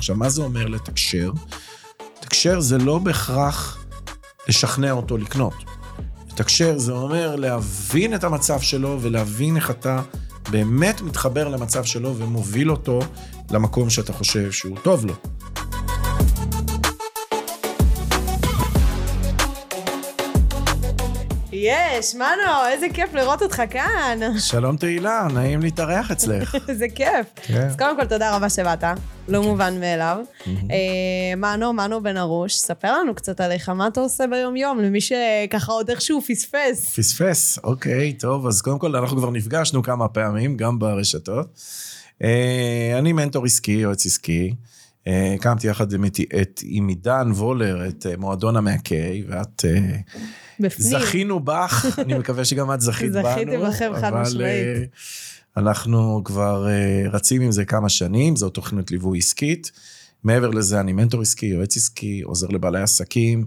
עכשיו, מה זה אומר לתקשר? לתקשר זה לא בהכרח לשכנע אותו לקנות. לתקשר זה אומר להבין את המצב שלו ולהבין איך אתה באמת מתחבר למצב שלו ומוביל אותו למקום שאתה חושב שהוא טוב לו. יש, מנו, איזה כיף לראות אותך כאן. שלום תהילה, נעים להתארח אצלך. איזה כיף. כן. אז קודם כל, תודה רבה שבאת, לא מובן מאליו. אה, מנו, מנו בן ארוש, ספר לנו קצת עליך, מה אתה עושה ביום-יום, למי שככה עוד איכשהו פספס. פספס, אוקיי, טוב, אז קודם כל אנחנו כבר נפגשנו כמה פעמים, גם ברשתות. אה, אני מנטור עסקי, יועץ עסקי. אה, הקמתי יחד עם, את, עם עידן וולר את אה, מועדון המעקה, ואת... אה, בפנים. זכינו בך, אני מקווה שגם את זכית בנו. זכיתי בכם, חד משמעית. אנחנו כבר רצים עם זה כמה שנים, זו תוכנית ליווי עסקית. מעבר לזה, אני מנטור עסקי, יועץ עסקי, עוזר לבעלי עסקים,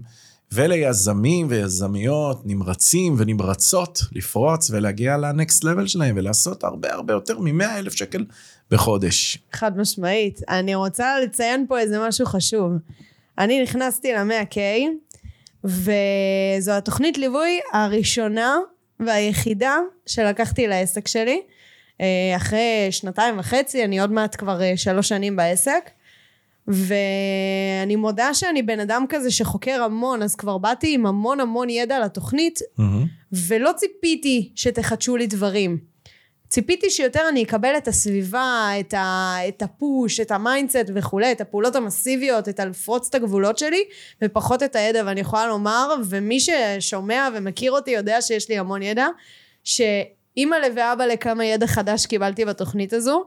וליזמים ויזמיות נמרצים ונמרצות לפרוץ ולהגיע לנקסט לבל שלהם ולעשות הרבה הרבה יותר מ-100 אלף שקל בחודש. חד משמעית. אני רוצה לציין פה איזה משהו חשוב. אני נכנסתי ל-100K, וזו התוכנית ליווי הראשונה והיחידה שלקחתי לעסק שלי. אה, אחרי שנתיים וחצי, אני עוד מעט כבר אה, שלוש שנים בעסק. ואני מודה שאני בן אדם כזה שחוקר המון, אז כבר באתי עם המון המון ידע לתוכנית, ולא ציפיתי שתחדשו לי דברים. ציפיתי שיותר אני אקבל את הסביבה, את, ה, את ה push, את ה mindset וכולי, את הפעולות המסיביות, את הלפרוץ את הגבולות שלי, ופחות את הידע, ואני יכולה לומר, ומי ששומע ומכיר אותי יודע שיש לי המון ידע, שאימא'לה ואבא'לה כמה ידע חדש קיבלתי בתוכנית הזו.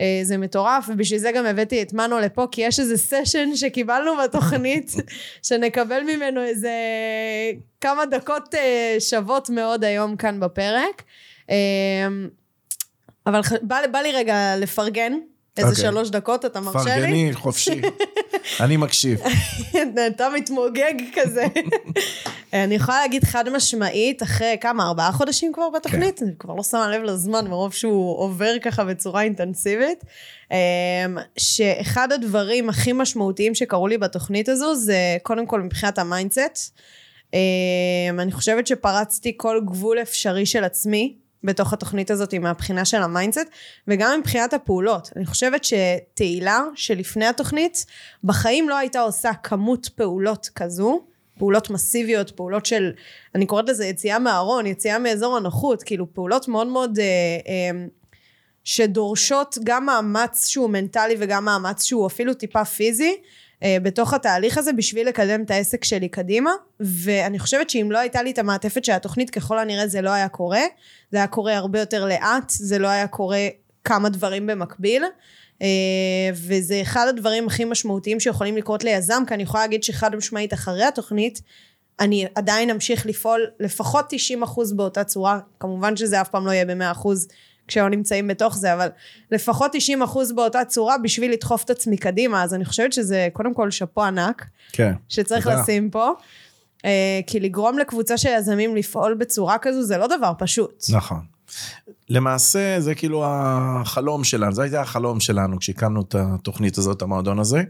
אה, זה מטורף, ובשביל זה גם הבאתי את מנו לפה, כי יש איזה סשן שקיבלנו בתוכנית, שנקבל ממנו איזה כמה דקות אה, שוות מאוד היום כאן בפרק. אבל ח- בא, בא לי רגע לפרגן, איזה אוקיי. שלוש דקות, אתה מרשה לי? פרגני חופשי, אני מקשיב. אתה מתמוגג כזה. אני יכולה להגיד חד משמעית, אחרי כמה, ארבעה חודשים כבר בתוכנית? אני כבר לא שמה לב לזמן, מרוב שהוא עובר ככה בצורה אינטנסיבית. אמ, שאחד הדברים הכי משמעותיים שקרו לי בתוכנית הזו, זה קודם כל מבחינת ה mindset. אמ, אני חושבת שפרצתי כל גבול אפשרי של עצמי. בתוך התוכנית הזאת מהבחינה של ה mindset וגם מבחינת הפעולות. אני חושבת שתהילה שלפני התוכנית בחיים לא הייתה עושה כמות פעולות כזו, פעולות מסיביות, פעולות של, אני קוראת לזה יציאה מהארון, יציאה מאזור הנוחות, כאילו פעולות מאוד מאוד אה, אה, שדורשות גם מאמץ שהוא מנטלי וגם מאמץ שהוא אפילו טיפה פיזי. אה, בתוך התהליך הזה בשביל לקדם את העסק שלי קדימה ואני חושבת שאם לא הייתה לי את המעטפת של התוכנית ככל הנראה זה לא היה קורה. זה היה קורה הרבה יותר לאט זה לא היה קורה כמה דברים במקביל אה, וזה אחד הדברים הכי משמעותיים שיכולים לקרות ליזם כי אני יכולה להגיד שחד משמעית אחרי התוכנית אני עדיין אמשיך לפעול לפחות 90% באותה צורה. כמובן שזה אף פעם לא יהיה ב-100% כשלא נמצאים בתוך זה, אבל לפחות 90 אחוז באותה צורה בשביל לדחוף את עצמי קדימה, אז אני חושבת שזה קודם כל שאפו ענק, כן. שצריך תודה. לשים פה, אה, כי לגרום לקבוצה של יזמים לפעול בצורה כזו זה לא דבר פשוט. נכון. למעשה זה כאילו החלום שלנו, זה היה החלום שלנו כשהקמנו את התוכנית הזאת, המועדון הזה.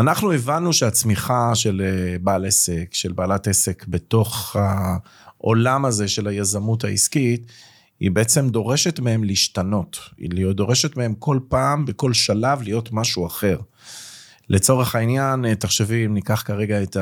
אנחנו הבנו שהצמיחה של אה, בעל עסק, של בעלת עסק בתוך העולם הזה של היזמות העסקית, היא בעצם דורשת מהם להשתנות. היא דורשת מהם כל פעם, בכל שלב, להיות משהו אחר. לצורך העניין, אה, תחשבי, אם ניקח כרגע את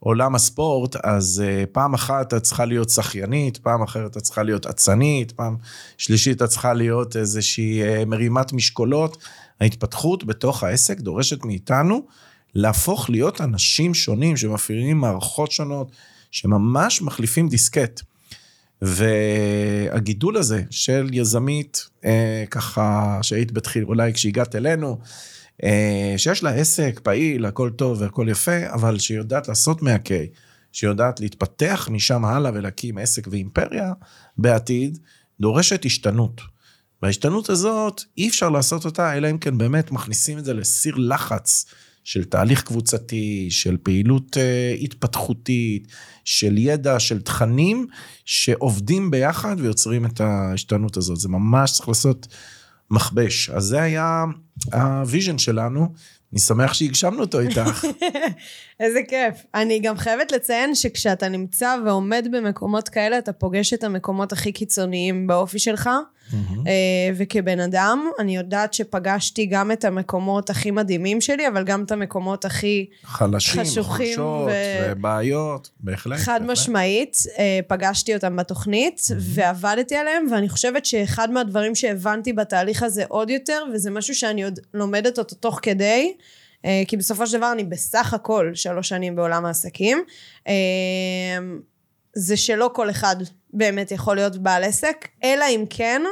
עולם הספורט, אז אה, פעם אחת את צריכה להיות שחיינית, פעם אחרת את צריכה להיות אצנית, פעם שלישית את צריכה להיות איזושהי אה, מרימת משקולות. ההתפתחות בתוך העסק דורשת מאיתנו להפוך להיות אנשים שונים שמפעילים מערכות שונות, שממש מחליפים דיסקט. והגידול הזה של יזמית, אה, ככה שהיית בתחיל, אולי כשהגעת אלינו, אה, שיש לה עסק פעיל, הכל טוב והכל יפה, אבל שהיא יודעת לעשות מה-K, שיודעת להתפתח משם הלאה ולהקים עסק ואימפריה בעתיד, דורשת השתנות. וההשתנות הזאת, אי אפשר לעשות אותה, אלא אם כן באמת מכניסים את זה לסיר לחץ של תהליך קבוצתי, של פעילות אה, התפתחותית, של ידע, של תכנים שעובדים ביחד ויוצרים את ההשתנות הזאת. זה ממש צריך לעשות מכבש. אז זה היה ה vision שלנו, אני שמח שהגשמנו אותו איתך. איזה כיף. אני גם חייבת לציין שכשאתה נמצא ועומד במקומות כאלה, אתה פוגש את המקומות הכי קיצוניים באופי שלך. אה, וכבן אדם, אני יודעת שפגשתי גם את המקומות הכי מדהימים שלי, אבל גם את המקומות הכי חלשים, חשוכים חולשות ו- ובעיות, בהחלט. חד בהחלט. משמעית, אה, פגשתי אותם בתוכנית ועבדתי עליהם, ואני חושבת שאחד מהדברים שהבנתי בתהליך הזה עוד יותר, וזה משהו שאני עוד לומדת אותו תוך כדי, אה, כי בסופו של דבר אני בסך הכל שלוש שנים בעולם העסקים, זה שלא כל אחד באמת יכול להיות בעל עסק, אלא אם כן,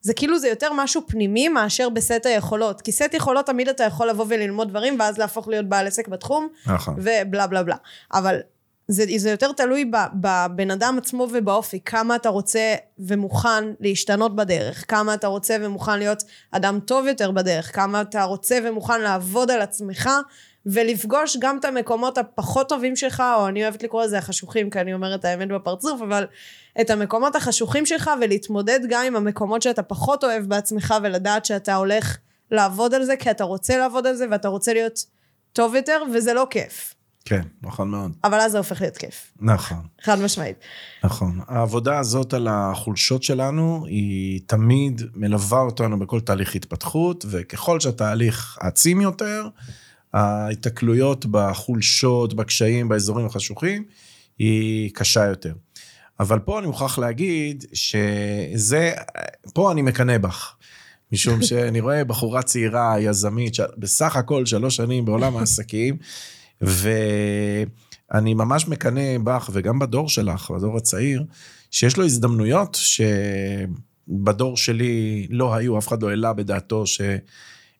זה כאילו זה יותר משהו פנימי מאשר בסט היכולות. כי סט יכולות תמיד אתה יכול לבוא וללמוד דברים ואז להפוך להיות בעל עסק בתחום, נכון. ובלה בלה בלה. אבל זה, זה יותר תלוי בבן אדם עצמו ובאופי, כמה אתה רוצה ומוכן להשתנות בדרך, כמה אתה רוצה ומוכן להיות אדם טוב יותר בדרך, כמה אתה רוצה ומוכן לעבוד על עצמך ולפגוש גם את המקומות הפחות טובים שלך, או אני אוהבת לקרוא לזה החשוכים, כי אני אומרת האמת בפרצוף, אבל את המקומות החשוכים שלך ולהתמודד גם עם המקומות שאתה פחות אוהב בעצמך ולדעת שאתה הולך לעבוד על זה, כי אתה רוצה לעבוד על זה ואתה רוצה להיות טוב יותר, וזה לא כיף. כן, נכון מאוד. אבל אז זה הופך להיות כיף. נכון. חד משמעית. נכון. העבודה הזאת על החולשות שלנו, היא תמיד מלווה אותנו בכל תהליך התפתחות, וככל שהתהליך עצים יותר, ההיתקלויות בחולשות, בקשיים, באזורים החשוכים, היא קשה יותר. אבל פה אני מוכרח להגיד שזה, פה אני מקנא בך. משום שאני רואה בחורה צעירה, יזמית, בסך הכל שלוש שנים בעולם העסקים, ואני ממש מקנא בך וגם בדור שלך, בדור הצעיר, שיש לו הזדמנויות שבדור שלי לא היו, אף אחד לא העלה בדעתו ש...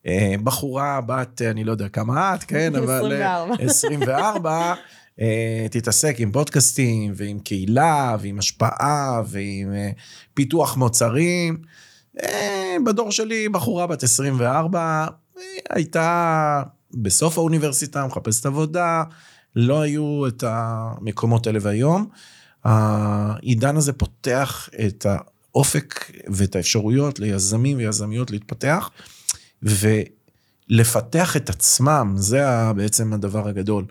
אה, בחורה בת, אני לא יודע כמה את, כן, אבל... 24. 24, אה, תתעסק עם פודקאסטים ועם קהילה ועם השפעה ועם אה, פיתוח מוצרים. אה, בדור שלי בחורה בת 24 אה, הייתה בסוף האוניברסיטה, מחפשת עבודה, לא היו את המקומות האלה והיום. העידן הזה פותח את האופק ואת האפשרויות ליזמים ויזמיות להתפתח, ולפתח את עצמם, זה בעצם הדבר הגדול.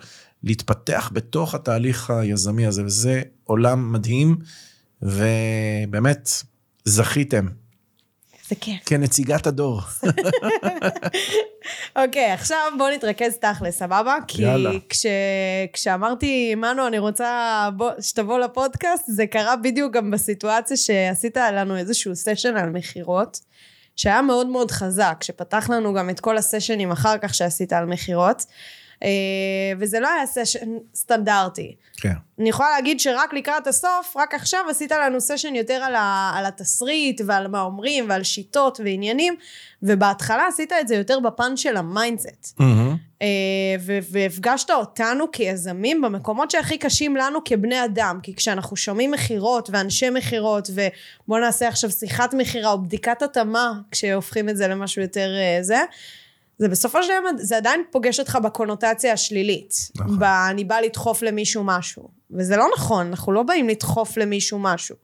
להתפתח בתוך התהליך היזמי הזה, וזה עולם מדהים, ובאמת, זכיתם. זה כיף. כנציגת הדור. אוקיי, עכשיו בוא נתרכז תכל'ס, סבבה? כי יאללה. כש... כשאמרתי, מנו, אני רוצה בוא, שתבוא לפודקאסט, זה קרה בדיוק גם בסיטואציה שעשית לנו איזשהו סשן על מכירות, שהיה מאוד מאוד חזק, שפתח לנו גם את כל ה sessions אחר כך שעשית על מכירות, אה, וזה לא היה session סטנדרטי. כן. אני יכולה להגיד שרק לקראת הסוף, רק עכשיו עשית לנו session יותר על, ה, על התסריט ועל מה אומרים ועל שיטות ועניינים, ובהתחלה עשית את זה יותר בפן של ה mindset. ו- והפגשת אותנו כיזמים במקומות שהכי קשים לנו כבני אדם, כי כשאנחנו שומעים מכירות ואנשי מכירות, ובואו נעשה עכשיו שיחת מכירה או בדיקת התאמה, כשהופכים את זה למשהו יותר אה, זה, זה בסופו של דבר, זה עדיין פוגש אותך בקונוטציה השלילית. נכון. ב- אני באה לדחוף למישהו משהו. וזה לא נכון, אנחנו לא באים לדחוף למישהו משהו.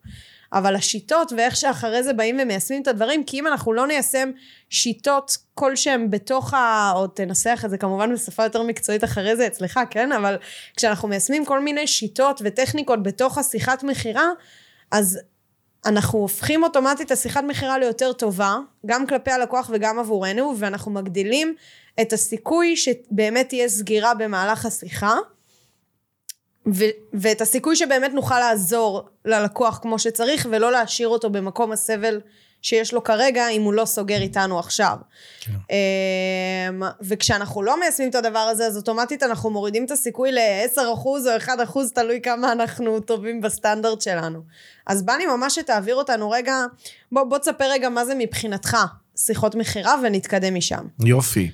אבל השיטות ואיך שאחרי זה באים ומיישמים את הדברים, כי אם אנחנו לא ניישם שיטות כלשהם בתוך ה... או תנסח את זה כמובן בשפה יותר מקצועית אחרי זה אצלך, כן? אבל כשאנחנו מיישמים כל מיני שיטות וטכניקות בתוך השיחת מכירה, אז אנחנו הופכים אוטומטית את השיחת מכירה ליותר טובה, גם כלפי הלקוח וגם עבורנו, ואנחנו מגדילים את הסיכוי שבאמת תהיה סגירה במהלך השיחה, ו- ואת הסיכוי שבאמת נוכל לעזור ללקוח כמו שצריך, ולא להשאיר אותו במקום הסבל שיש לו כרגע, אם הוא לא סוגר איתנו עכשיו. כן. אמ, וכשאנחנו לא מיישמים את הדבר הזה, אז אוטומטית אנחנו מורידים את הסיכוי ל-10% או 1%, תלוי כמה אנחנו טובים בסטנדרט שלנו. אז בא לי ממש שתעביר אותנו רגע, בוא, בוא תספר רגע מה זה מבחינתך שיחות מכירה ונתקדם משם. יופי.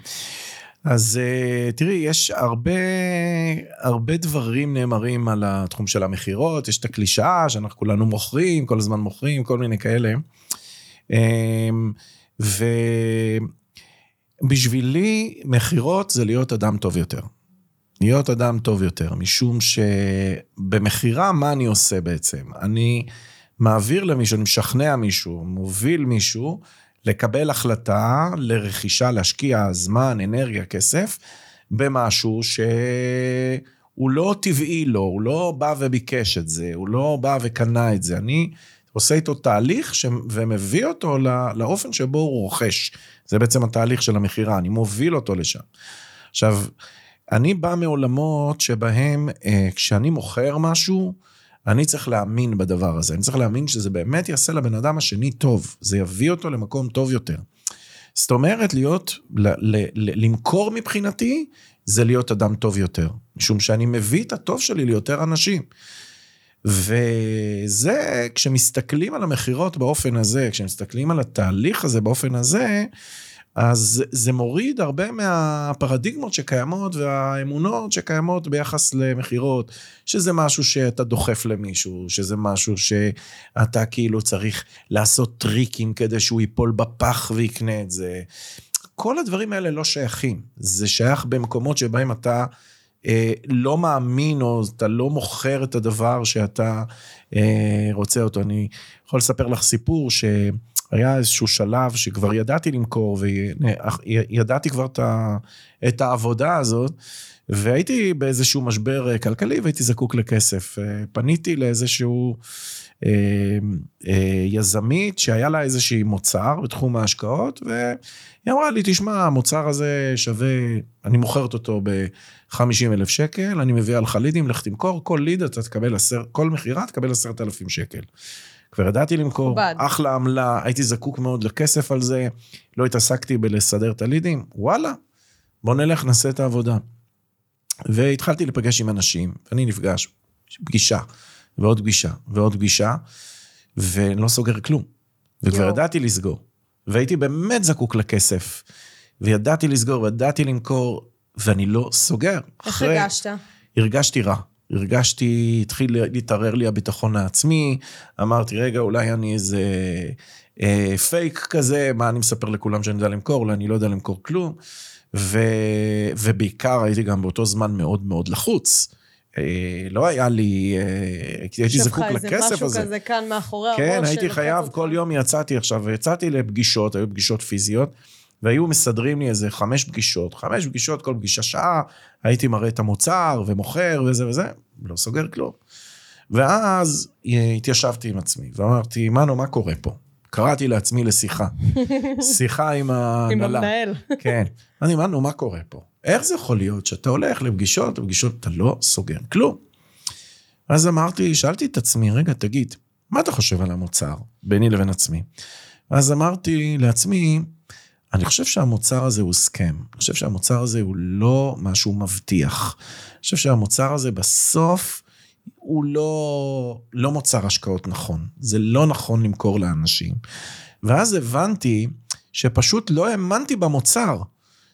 אז uh, תראי, יש הרבה, הרבה דברים נאמרים על התחום של המכירות, יש את הקלישאה שאנחנו כולנו מוכרים, כל הזמן מוכרים, כל מיני כאלה. Um, ובשבילי מכירות זה להיות אדם טוב יותר. להיות אדם טוב יותר, משום שבמכירה מה אני עושה בעצם? אני מעביר למישהו, אני משכנע מישהו, מוביל מישהו לקבל החלטה לרכישה, להשקיע זמן, אנרגיה, כסף, במשהו שהוא לא טבעי לו, הוא לא בא וביקש את זה, הוא לא בא וקנה את זה. אני עושה איתו תהליך ש... ומביא אותו לא... לאופן שבו הוא רוכש. זה בעצם התהליך של המכירה, אני מוביל אותו לשם. עכשיו, אני בא מעולמות שבהם אה, כשאני מוכר משהו, אני צריך להאמין בדבר הזה. אני צריך להאמין שזה באמת יעשה לבן אדם השני טוב. זה יביא אותו למקום טוב יותר. זאת אומרת, להיות, ל, ל, ל, למכור מבחינתי, זה להיות אדם טוב יותר. משום שאני מביא את הטוב שלי ליותר אנשים. וזה, כשמסתכלים על המכירות באופן הזה, כשמסתכלים על התהליך הזה באופן הזה, אז זה מוריד הרבה מהפרדיגמות שקיימות והאמונות שקיימות ביחס למכירות, שזה משהו שאתה דוחף למישהו, שזה משהו שאתה כאילו צריך לעשות טריקים כדי שהוא ייפול בפח ויקנה את זה. כל הדברים האלה לא שייכים, זה שייך במקומות שבהם אתה אה, לא מאמין או אתה לא מוכר את הדבר שאתה אה, רוצה אותו. אני יכול לספר לך סיפור ש... היה איזשהו שלב שכבר ידעתי למכור וידעתי כבר את העבודה הזאת, והייתי באיזשהו משבר כלכלי והייתי זקוק לכסף. פניתי לאיזשהו אה, אה, יזמית שהיה לה איזשהי מוצר בתחום ההשקעות, והיא אמרה לי, תשמע, המוצר הזה שווה, אני מוכרת אותו ב-50 אלף שקל, אני מביאה לך לידים, לך תמכור, כל ליד אתה תקבל, כל מכירה תקבל עשרת אלפים שקל. כבר ידעתי למכור, בד. אחלה עמלה, הייתי זקוק מאוד לכסף על זה, לא התעסקתי בלסדר את הלידים, וואלה, בוא נלך, נעשה את העבודה. והתחלתי לפגש עם אנשים, ואני נפגש, פגישה, ועוד פגישה, ועוד פגישה, ואני לא סוגר כלום. וכבר יו. ידעתי לסגור, והייתי באמת זקוק לכסף, וידעתי לסגור, וידעתי למכור, ואני לא סוגר. איך אחרי... הרגשת? הרגשתי רע. הרגשתי, התחיל להתערער לי הביטחון העצמי, אמרתי, רגע, אולי אני איזה אה, פייק כזה, מה אני מספר לכולם שאני יודע למכור, אולי אני לא יודע למכור כלום. ו, ובעיקר הייתי גם באותו זמן מאוד מאוד לחוץ. אה, לא היה לי, אה, הייתי זקוק לכסף הזה. יש לך איזה משהו כזה כאן מאחורי הראש. כן, הייתי חייב, כל יום יצאתי עכשיו, יצאתי לפגישות, היו פגישות פיזיות. והיו מסדרים לי איזה חמש פגישות, חמש פגישות, כל פגישה שעה, הייתי מראה את המוצר ומוכר וזה וזה, לא סוגר כלום. ואז התיישבתי עם עצמי ואמרתי, מנו, מה קורה פה? קראתי לעצמי לשיחה. שיחה עם ההנהלה. עם המנהל. כן. אני, מנו, מה קורה פה? איך זה יכול להיות שאתה הולך לפגישות, לפגישות אתה לא סוגר כלום? אז אמרתי, שאלתי את עצמי, רגע, תגיד, מה אתה חושב על המוצר ביני לבין עצמי? אז אמרתי לעצמי, אני חושב שהמוצר הזה הוא סכם. אני חושב שהמוצר הזה הוא לא משהו מבטיח. אני חושב שהמוצר הזה בסוף הוא לא, לא מוצר השקעות נכון. זה לא נכון למכור לאנשים. ואז הבנתי שפשוט לא האמנתי במוצר,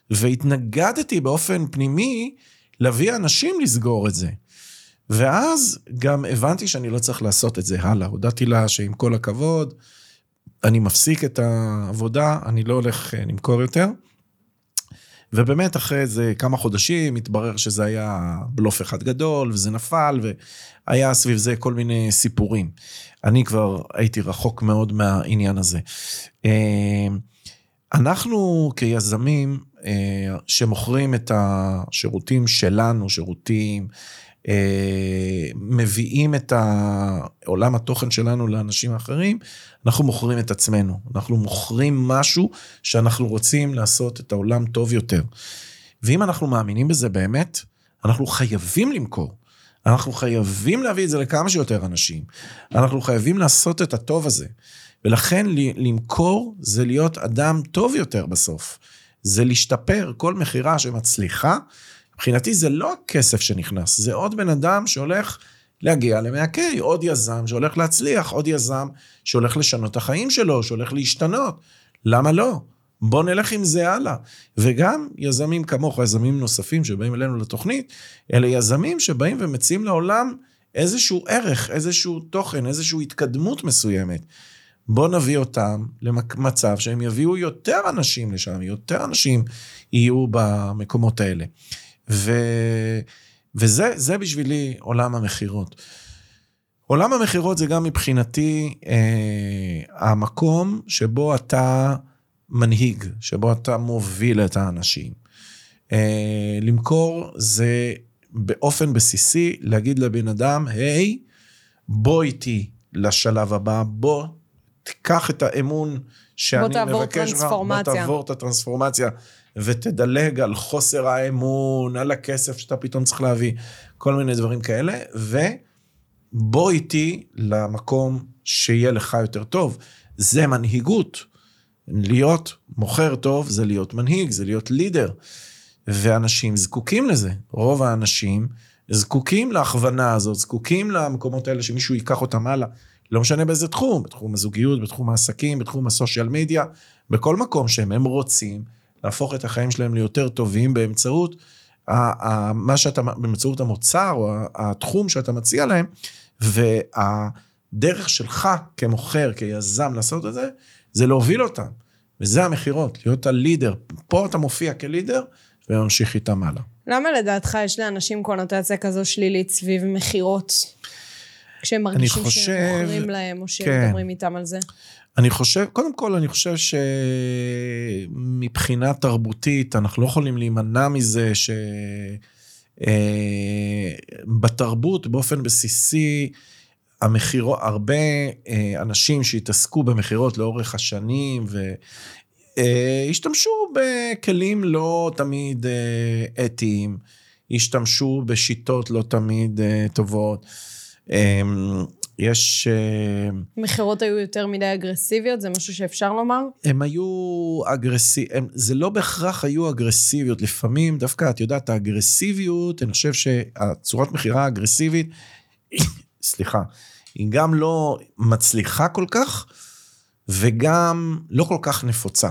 והתנגדתי באופן פנימי להביא אנשים לסגור את זה. ואז גם הבנתי שאני לא צריך לעשות את זה הלאה. הודעתי לה שעם כל הכבוד, אני מפסיק את העבודה, אני לא הולך אה, למכור יותר. ובאמת אחרי איזה כמה חודשים התברר שזה היה בלוף אחד גדול וזה נפל והיה סביב זה כל מיני סיפורים. אני כבר הייתי רחוק מאוד מהעניין הזה. אה, אנחנו כיזמים אה, שמוכרים את השירותים שלנו, שירותים, מביאים את עולם התוכן שלנו לאנשים אחרים, אנחנו מוכרים את עצמנו. אנחנו מוכרים משהו שאנחנו רוצים לעשות את העולם טוב יותר. ואם אנחנו מאמינים בזה באמת, אנחנו חייבים למכור. אנחנו חייבים להביא את זה לכמה שיותר אנשים. אנחנו חייבים לעשות את הטוב הזה. ולכן למכור זה להיות אדם טוב יותר בסוף. זה להשתפר, כל מכירה שמצליחה, מבחינתי זה לא הכסף שנכנס, זה עוד בן אדם שהולך להגיע ל-100K, עוד יזם שהולך להצליח, עוד יזם שהולך לשנות את החיים שלו, שהולך להשתנות. למה לא? בוא נלך עם זה הלאה. וגם יזמים כמוך, יזמים נוספים שבאים אלינו לתוכנית, אלה יזמים שבאים ומציעים לעולם איזשהו ערך, איזשהו תוכן, איזושהי התקדמות מסוימת. בוא נביא אותם למצב שהם יביאו יותר אנשים לשם, יותר אנשים יהיו במקומות האלה. ו... וזה בשבילי עולם המכירות. עולם המכירות זה גם מבחינתי אה, המקום שבו אתה מנהיג, שבו אתה מוביל את האנשים. אה, למכור זה באופן בסיסי להגיד לבן אדם, היי, בוא איתי לשלב הבא, בוא תיקח את האמון שאני מבקש ממך, בוא. תעבור את הטרנספורמציה, ותדלג על חוסר האמון, על הכסף שאתה פתאום צריך להביא, כל מיני דברים כאלה, ובוא איתי למקום שיהיה לך יותר טוב. זה מנהיגות. להיות מוכר טוב זה להיות מנהיג, זה להיות לידר. ואנשים זקוקים לזה. רוב האנשים זקוקים להכוונה הזאת, זקוקים למקומות האלה שמישהו ייקח אותם הלאה. לא משנה באיזה תחום, בתחום הזוגיות, בתחום העסקים, בתחום הסושיאל מדיה, בכל מקום שהם, הם רוצים להפוך את החיים שלהם ליותר טובים באמצעות מה שאתה, באמצעות המוצר או התחום שאתה מציע להם, והדרך שלך כמוכר, כיזם לעשות את זה, זה להוביל אותם. וזה המכירות, להיות הלידר. פה אתה מופיע כלידר וממשיך איתם הלאה. למה לדעתך יש לאנשים קונוטציה כזו שלילית סביב מכירות? כשהם מרגישים חושב- שמוכרים להם, או כן. שמדברים איתם על זה. אני חושב, קודם כל, אני חושב שמבחינה תרבותית, אנחנו לא יכולים להימנע מזה ש... אה, באופן בסיסי, המכירות, הרבה אה, אנשים שהתעסקו במכירות לאורך השנים והשתמשו בכלים לא תמיד אה, אתיים, השתמשו בשיטות לא תמיד אה, טובות. יש... אה, מכירות היו יותר מדי אגרסיביות, זה משהו שאפשר לומר? הם היו אגרסיביים, זה לא בהכרח היו אגרסיביות, לפעמים דווקא, את יודעת, האגרסיביות, אני חושב שהצורת מכירה האגרסיבית, סליחה, היא גם לא מצליחה כל כך, וגם לא כל כך נפוצה.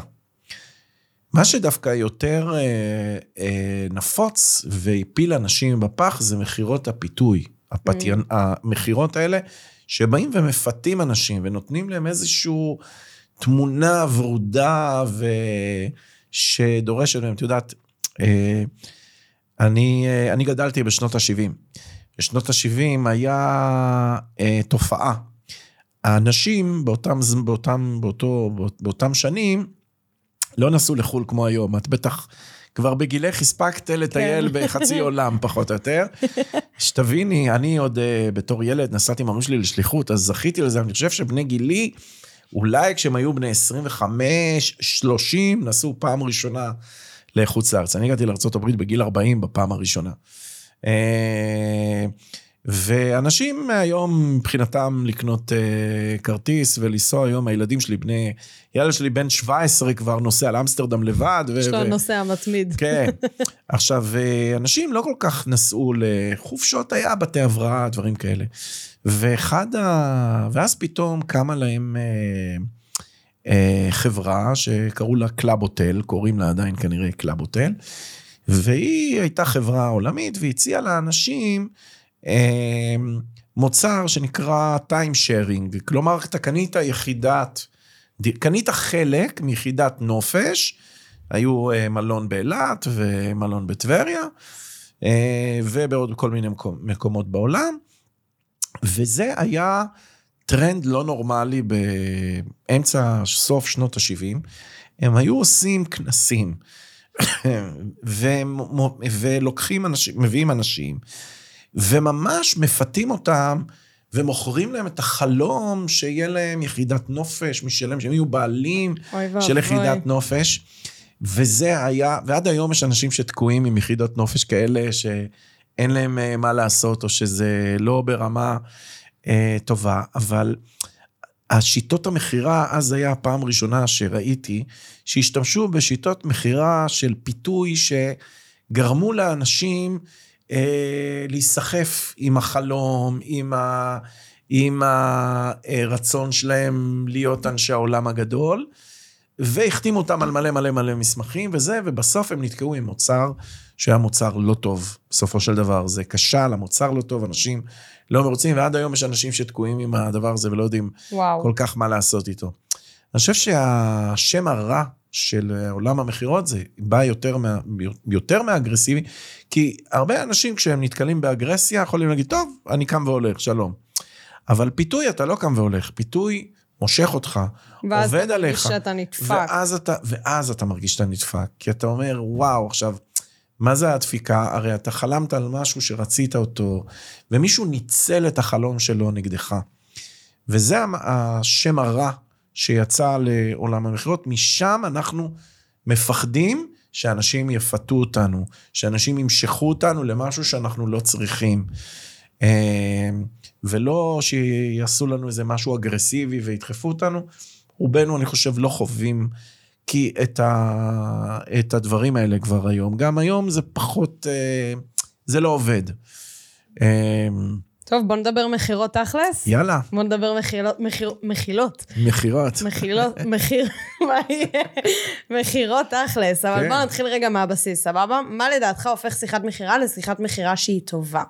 מה שדווקא יותר אה, אה, נפוץ והפיל אנשים בפח זה מכירות הפיתוי. הפתיין, המכירות האלה שבאים ומפתים אנשים ונותנים להם איזושהי תמונה ורודה ושדורשת מהם, את יודעת, אה, אני, אה, אני גדלתי בשנות ה-70. בשנות ה-70 היה אה, תופעה. האנשים באותם, באותם, באותו, באותם שנים לא נסעו לחו"ל כמו היום. את בטח כבר בגילך הספקת לטייל כן. בחצי עולם, פחות או יותר. שתביני, אני עוד uh, בתור ילד נסעתי עם ההורים שלי לשליחות, אז זכיתי לזה. אני חושב שבני גילי, אולי כשהם היו בני 25, 30, נסעו פעם ראשונה לחוץ לארץ. אני הגעתי לארה"ב בגיל 40 בפעם הראשונה. אה, ואנשים היום מבחינתם לקנות uh, כרטיס ולנסוע היום, הילדים שלי בני, ילד שלי בן 17 כבר נוסע לאמסטרדם לבד. יש לו ו- נוסע מתמיד. כן. עכשיו, אה, אנשים לא כל כך נסעו לחופשות, היה בתי הבראה, דברים כאלה. ואחד ה... ואז פתאום קמה להם אה, אה, חברה שקראו לה קלאב הוטל, קוראים לה עדיין כנראה קלאב הוטל, והיא הייתה חברה עולמית והציעה לאנשים אה, מוצר שנקרא time sharing, כלומר, אתה קנית יחידת, קנית חלק מיחידת נופש, היו אה, מלון באילת ומלון בטבריה, אה, ובעוד כל מיני מקומ- מקומות בעולם, וזה היה טרנד לא נורמלי באמצע, סוף שנות ה-70. הם היו עושים כנסים, ולוקחים אנשים, מביאים אנשים, וממש מפתים אותם. ומוכרים להם את החלום שיהיה להם יחידת נופש משלם, שהם יהיו בעלים. של יחידת נופש. וזה היה, ועד היום יש אנשים שתקועים עם יחידות נופש כאלה, שאין להם אה, מה לעשות, או שזה לא ברמה אה, טובה, אבל השיטות המכירה, אז היה הפעם הראשונה שראיתי, שהשתמשו בשיטות מכירה של פיתוי שגרמו לאנשים אה, להיסחף עם החלום, עם, ה, עם הרצון שלהם להיות אנשי העולם הגדול. והחתימו אותם על מלא מלא מלא מסמכים וזה, ובסוף הם נתקעו עם מוצר שהיה מוצר לא טוב, בסופו של דבר. זה כשל, המוצר לא טוב, אנשים לא מרוצים, ועד היום יש אנשים שתקועים עם הדבר הזה ולא יודעים וואו. כל כך מה לעשות איתו. אני חושב שהשם הרע של עולם המכירות זה בא יותר, מה, יותר מאגרסיבי, כי הרבה אנשים כשהם נתקלים באגרסיה יכולים להגיד, טוב, אני קם והולך, שלום. אבל פיתוי אתה לא קם והולך, פיתוי מושך אותך, ואז עובד אתה מרגיש עליך. שאתה נדפק. ואז אתה, ואז אתה מרגיש שאתה נדפק, כי אתה אומר, וואו, עכשיו, מה זה הדפיקה? הרי אתה חלמת על משהו שרצית אותו, ומישהו ניצל את החלום שלו נגדך. וזה השם הרע שיצא לעולם המכירות, משם אנחנו מפחדים שאנשים יפתו אותנו, שאנשים ימשכו אותנו למשהו שאנחנו לא צריכים. אה, ולא שיעשו לנו איזה משהו אגרסיבי וידחפו אותנו. רובנו, אני חושב, לא חווים כי את, ה, את הדברים האלה כבר היום. גם היום זה פחות, אה, זה לא עובד. טוב, בוא נדבר מכירות תכלס. יאללה, בוא נדבר מחילות. מכירות. מחילות, מחיר, מה יהיה? מכירות תכלס, אבל כן. בוא נתחיל רגע מהבסיס, סבבה? מה לדעתך הופך שיחת מכירה לשיחת מכירה שהיא טובה?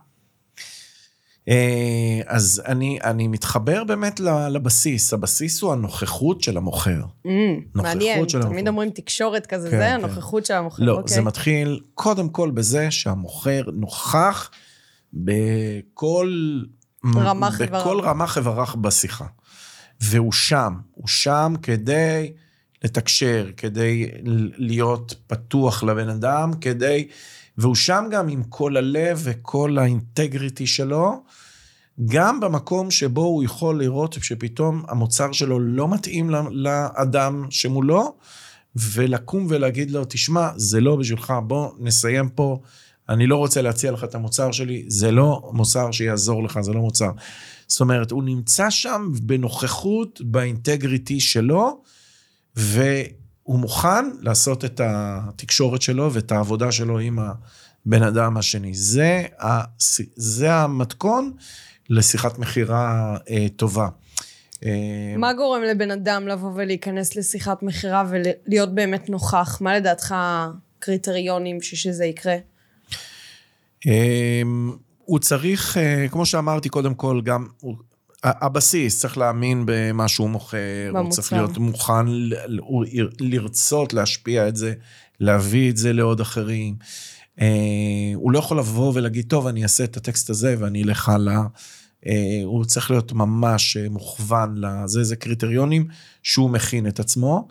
אה, אז אני, אני מתחבר באמת לבסיס. הבסיס הוא הנוכחות של המוכר. Mm, מעניין, של תמיד. אומרים תקשורת כזה, כן, זה כן. הנוכחות של המוכר. לא, אוקיי. זה מתחיל קודם כל בזה שהמוכר נוכח בכל... רמ"ח בכל איבריו. רמ"ח איברך בשיחה. והוא שם, הוא שם כדי לתקשר, כדי להיות פתוח לבן אדם, כדי... והוא שם גם עם כל הלב וכל האינטגריטי שלו, גם במקום שבו הוא יכול לראות שפתאום המוצר שלו לא מתאים לאדם שמולו, ולקום ולהגיד לו, תשמע, זה לא בשבילך, בוא נסיים פה, אני לא רוצה להציע לך את המוצר שלי, זה לא מוצר שיעזור לך, זה לא מוצר. זאת אומרת, הוא נמצא שם בנוכחות, באינטגריטי שלו, והוא מוכן לעשות את התקשורת שלו ואת העבודה שלו עם הבן אדם השני. זה, ה, זה המתכון לשיחת מכירה אה, טובה. אה, מה גורם לבן אדם לבוא ולהיכנס לשיחת מכירה ולהיות באמת נוכח? מה לדעתך הקריטריונים שזה יקרה? אמ, הוא צריך, אה, כמו שאמרתי קודם כל, גם, הוא- הבסיס, צריך להאמין במה שהוא מוכר, הוא במוצר. צריך להיות מוכן הוא לרצות להשפיע את זה, להביא את זה לעוד אחרים. אה, הוא לא יכול לבוא ולהגיד, טוב, אני אעשה את הטקסט הזה ואני אלך הלאה. אה, הוא צריך להיות ממש מוכוון לזה, זה קריטריונים שהוא מכין את עצמו.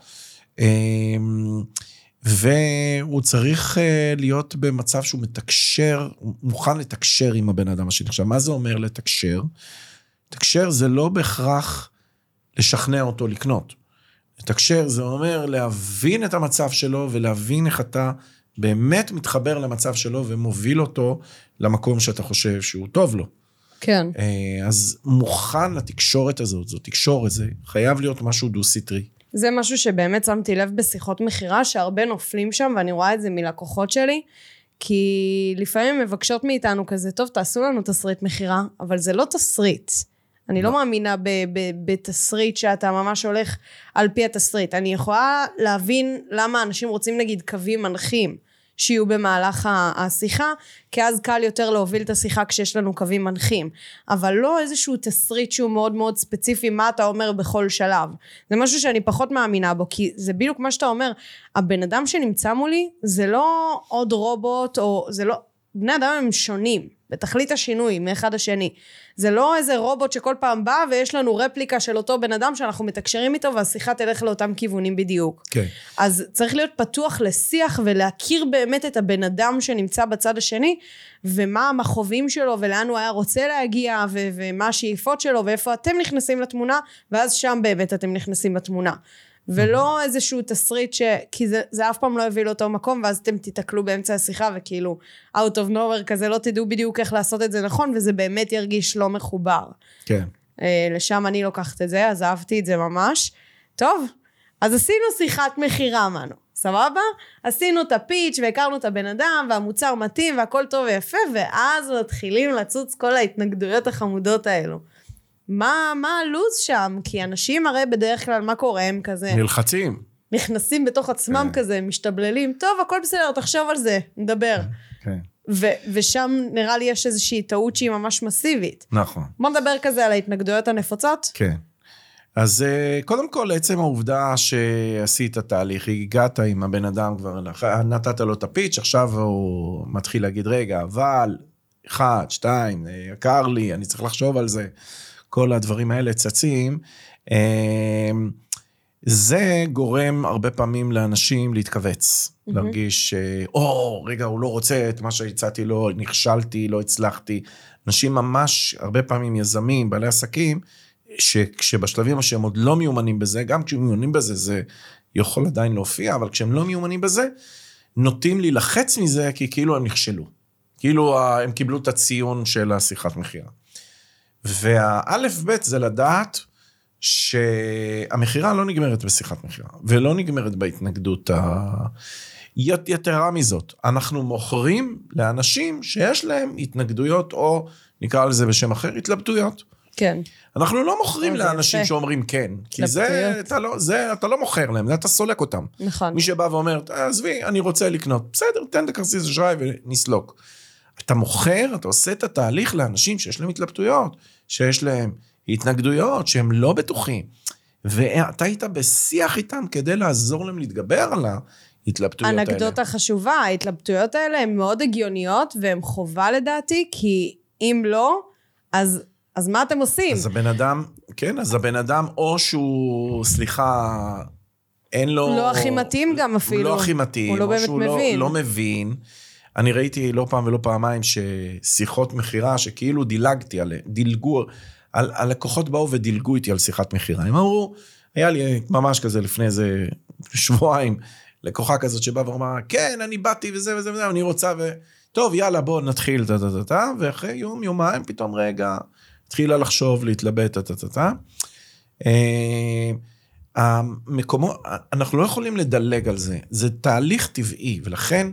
והוא צריך אה, להיות במצב שהוא מתקשר, הוא מוכן לתקשר עם הבן אדם השני. עכשיו, מה זה אומר לתקשר? לתקשר זה לא בהכרח לשכנע אותו לקנות. לתקשר זה אומר להבין את המצב שלו ולהבין איך אתה באמת מתחבר למצב שלו ומוביל אותו למקום שאתה חושב שהוא טוב לו. כן. אה, אז מוכן לתקשורת הזאת, זו תקשורת, זה חייב להיות משהו דו-סטרי. זה משהו שבאמת שמתי לב בשיחות מכירה, שהרבה נופלים שם, ואני רואה את זה מלקוחות שלי, כי לפעמים מבקשות מאיתנו כזה, טוב, תעשו לנו תסריט מכירה, אבל זה לא תסריט. אני לא מאמינה ב- ב- בתסריט שאתה ממש הולך על פי התסריט. אני יכולה להבין למה אנשים רוצים נגיד קווים מנחים שיהיו במהלך השיחה, כי אז קל יותר להוביל את השיחה כשיש לנו קווים מנחים. אבל לא איזשהו תסריט שהוא מאוד מאוד ספציפי, מה אתה אומר בכל שלב. זה משהו שאני פחות מאמינה בו, כי זה בדיוק מה שאתה אומר, הבן אדם שנמצא מולי זה לא עוד רובוט, או זה לא... בני אדם הם שונים, בתכלית השינוי מאחד השני. זה לא איזה רובוט שכל פעם בא ויש לנו רפליקה של אותו בן אדם שאנחנו מתקשרים איתו והשיחה תלך לאותם כיוונים בדיוק. כן. אז צריך להיות פתוח לשיח ולהכיר באמת את הבן אדם שנמצא בצד השני ומה המכאובים שלו ולאן הוא היה רוצה להגיע ו- ומה השאיפות שלו ואיפה אתם נכנסים לתמונה ואז שם באמת אתם נכנסים לתמונה. ולא איזשהו תסריט ש... כי זה, זה אף פעם לא יביא לאותו מקום ואז אתם תיתקלו באמצע השיחה וכאילו out of nowhere כזה לא תדעו בדיוק איך לעשות את זה נכון וזה באמת ירגיש לא מחובר. כן. אה, לשם אני לוקחת את זה, אז אהבתי את זה ממש. טוב, אז עשינו שיחת מכירה, מנו, סבבה? עשינו את הפיץ' והכרנו את הבן אדם, והמוצר מתאים, והכל טוב ויפה, ואז מתחילים לצוץ כל ההתנגדויות החמודות האלו. מה, מה הלו"ז שם? כי אנשים הרי בדרך כלל, מה קורה? הם כזה נלחצים. נכנסים בתוך עצמם כן. כזה, משתבללים, טוב, הכל בסדר, תחשוב על זה, נדבר. כן. ו- ושם נראה לי יש איזושהי טעות שהיא ממש מסיבית. נכון. בוא נדבר כזה על ההתנגדויות הנפוצות. כן. אז אה, קודם כל, עצם העובדה שעשית תהליך, הגעת עם הבן אדם כבר, נתת לו את הפיץ', עכשיו הוא מתחיל להגיד, רגע, אבל, אחד, שתיים, אה, יקר לי, אני צריך לחשוב על זה. כל הדברים האלה צצים. אמ, זה גורם הרבה פעמים לאנשים להתכווץ, Mhm. להרגיש, או, רגע, הוא לא רוצה את מה שהצעתי לו, נכשלתי, לא הצלחתי. אנשים ממש, הרבה פעמים יזמים, בעלי עסקים, שכשבשלבים שהם עוד לא מיומנים בזה, גם כשהם מיומנים בזה, זה יכול עדיין להופיע, אבל כשהם לא מיומנים בזה, נוטים להילחץ מזה, כי כאילו הם נכשלו. כאילו הם קיבלו את הציון של השיחת מכירה. והאלף בית זה לדעת שהמכירה לא נגמרת בשיחת מכירה, ולא נגמרת בהתנגדות ה... ית- יתרה מזאת, אנחנו מוכרים לאנשים שיש להם התנגדויות, או נקרא לזה בשם אחר, התלבטויות. כן. אנחנו לא מוכרים זה לאנשים יפה. שאומרים כן, כי זה. אתה, לא, זה אתה לא מוכר להם, זה אתה סולק אותם. נכון. מי שבא ואומר, עזבי, אני רוצה לקנות, בסדר, תן את הכרטיס אשראי ונסלוק. אתה מוכר, אתה עושה את התהליך לאנשים שיש להם התלבטויות, שיש להם התנגדויות, שהם לא בטוחים. ואתה היית בשיח איתם כדי לעזור להם להתגבר על ההתלבטויות האלה. אנקדוטה חשובה, ההתלבטויות האלה הן מאוד הגיוניות והן חובה לדעתי, כי אם לא, אז, אז מה אתם עושים? אז הבן אדם, כן, אז הבן אדם, או שהוא, סליחה, אין לו... לא הכי מתאים גם הוא אפילו. לא הכי מתאים. הוא לא או באמת שהוא מבין. לא, לא מבין. אני ראיתי לא פעם ולא פעמיים ששיחות מכירה, שכאילו דילגתי עליהן, דילגו, על, הלקוחות באו ודילגו איתי על שיחת מכירה. הם אמרו, היה לי ממש כזה לפני איזה שבועיים, לקוחה כזאת שבאה ואמרה, כן, אני באתי וזה וזה וזה, אני רוצה ו... טוב, יאללה, בוא נתחיל, טה טה טה טה, ואחרי יום, יומיים, פתאום רגע, התחילה לחשוב, להתלבט, טה טה טה טה. אה, המקומות, אנחנו לא יכולים לדלג על זה, זה תהליך טבעי, ולכן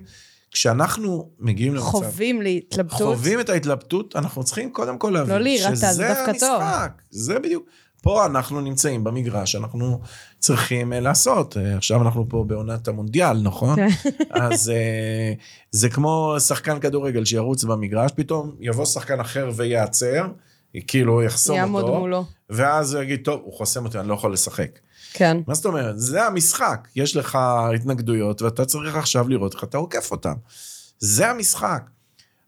כשאנחנו מגיעים למצב, חווים להתלבטות. חווים את ההתלבטות, אנחנו צריכים קודם כל להבין לא להירתע, זה שזה דווקא טוב. המשחק, זה בדיוק. פה אנחנו נמצאים במגרש, אנחנו צריכים אה, לעשות. אה, עכשיו אנחנו פה בעונת המונדיאל, נכון? כן. אז אה, זה כמו שחקן כדורגל שירוץ במגרש, פתאום יבוא שחקן אחר וייעצר, כאילו יחסום יעמוד אותו, מולו. ואז הוא יגיד, טוב, הוא חוסם אותי, אני לא יכול לשחק. כן. מה זאת אומרת? זה המשחק. יש לך התנגדויות, ואתה צריך עכשיו לראות איך אתה עוקף אותם. זה המשחק.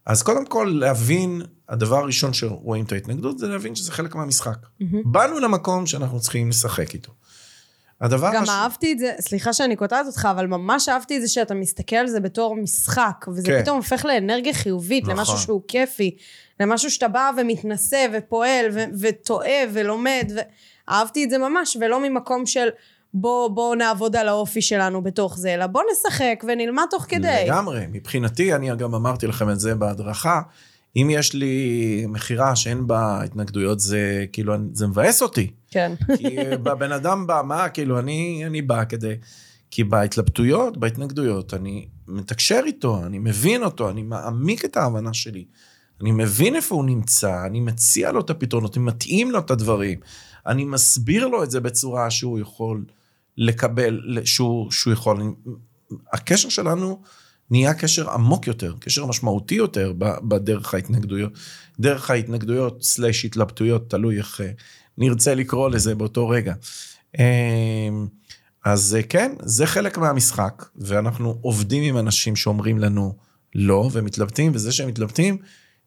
אז קודם כל, להבין, הדבר הראשון שרואים את ההתנגדות, זה להבין שזה חלק מהמשחק. באנו למקום שאנחנו צריכים לשחק איתו. הדבר גם הש- אהבתי את זה, סליחה שאני קוטעת אותך, אבל ממש אהבתי את זה שאתה מסתכל על זה בתור משחק, וזה כן. פתאום הופך לאנרגיה חיובית, נכון. למשהו שהוא כיפי, למשהו שאתה בא ומתנסה ופועל ו- וטועה ולומד, ואהבתי את זה ממש, ולא ממקום של בוא, בוא נעבוד על האופי שלנו בתוך זה, אלא בוא נשחק ונלמד תוך כדי. לגמרי. מבחינתי, אני גם אמרתי לכם את זה בהדרכה, אם יש לי מכירה שאין בה התנגדויות, זה כאילו, זה מבאס אותי. כן. כי הבן אדם בא, מה, כאילו, אני, אני בא כדי... כי בהתלבטויות, בהתנגדויות, אני מתקשר איתו, אני מבין אותו, אני מעמיק את ההבנה שלי. אני מבין איפה הוא נמצא, אני מציע לו את הפתרונות, אני מתאים לו את הדברים. אני מסביר לו את זה בצורה שהוא יכול לקבל, שהוא, שהוא יכול... הקשר שלנו נהיה קשר עמוק יותר, קשר משמעותי יותר בדרך ההתנגדויות. דרך ההתנגדויות סלאש התלבטויות, תלוי איך אה, נרצה לקרוא לזה באותו רגע. אה, אז אה, כן, זה חלק מהמשחק, ואנחנו עובדים עם אנשים שאומרים לנו לא, ומתלבטים, וזה שהם מתלבטים,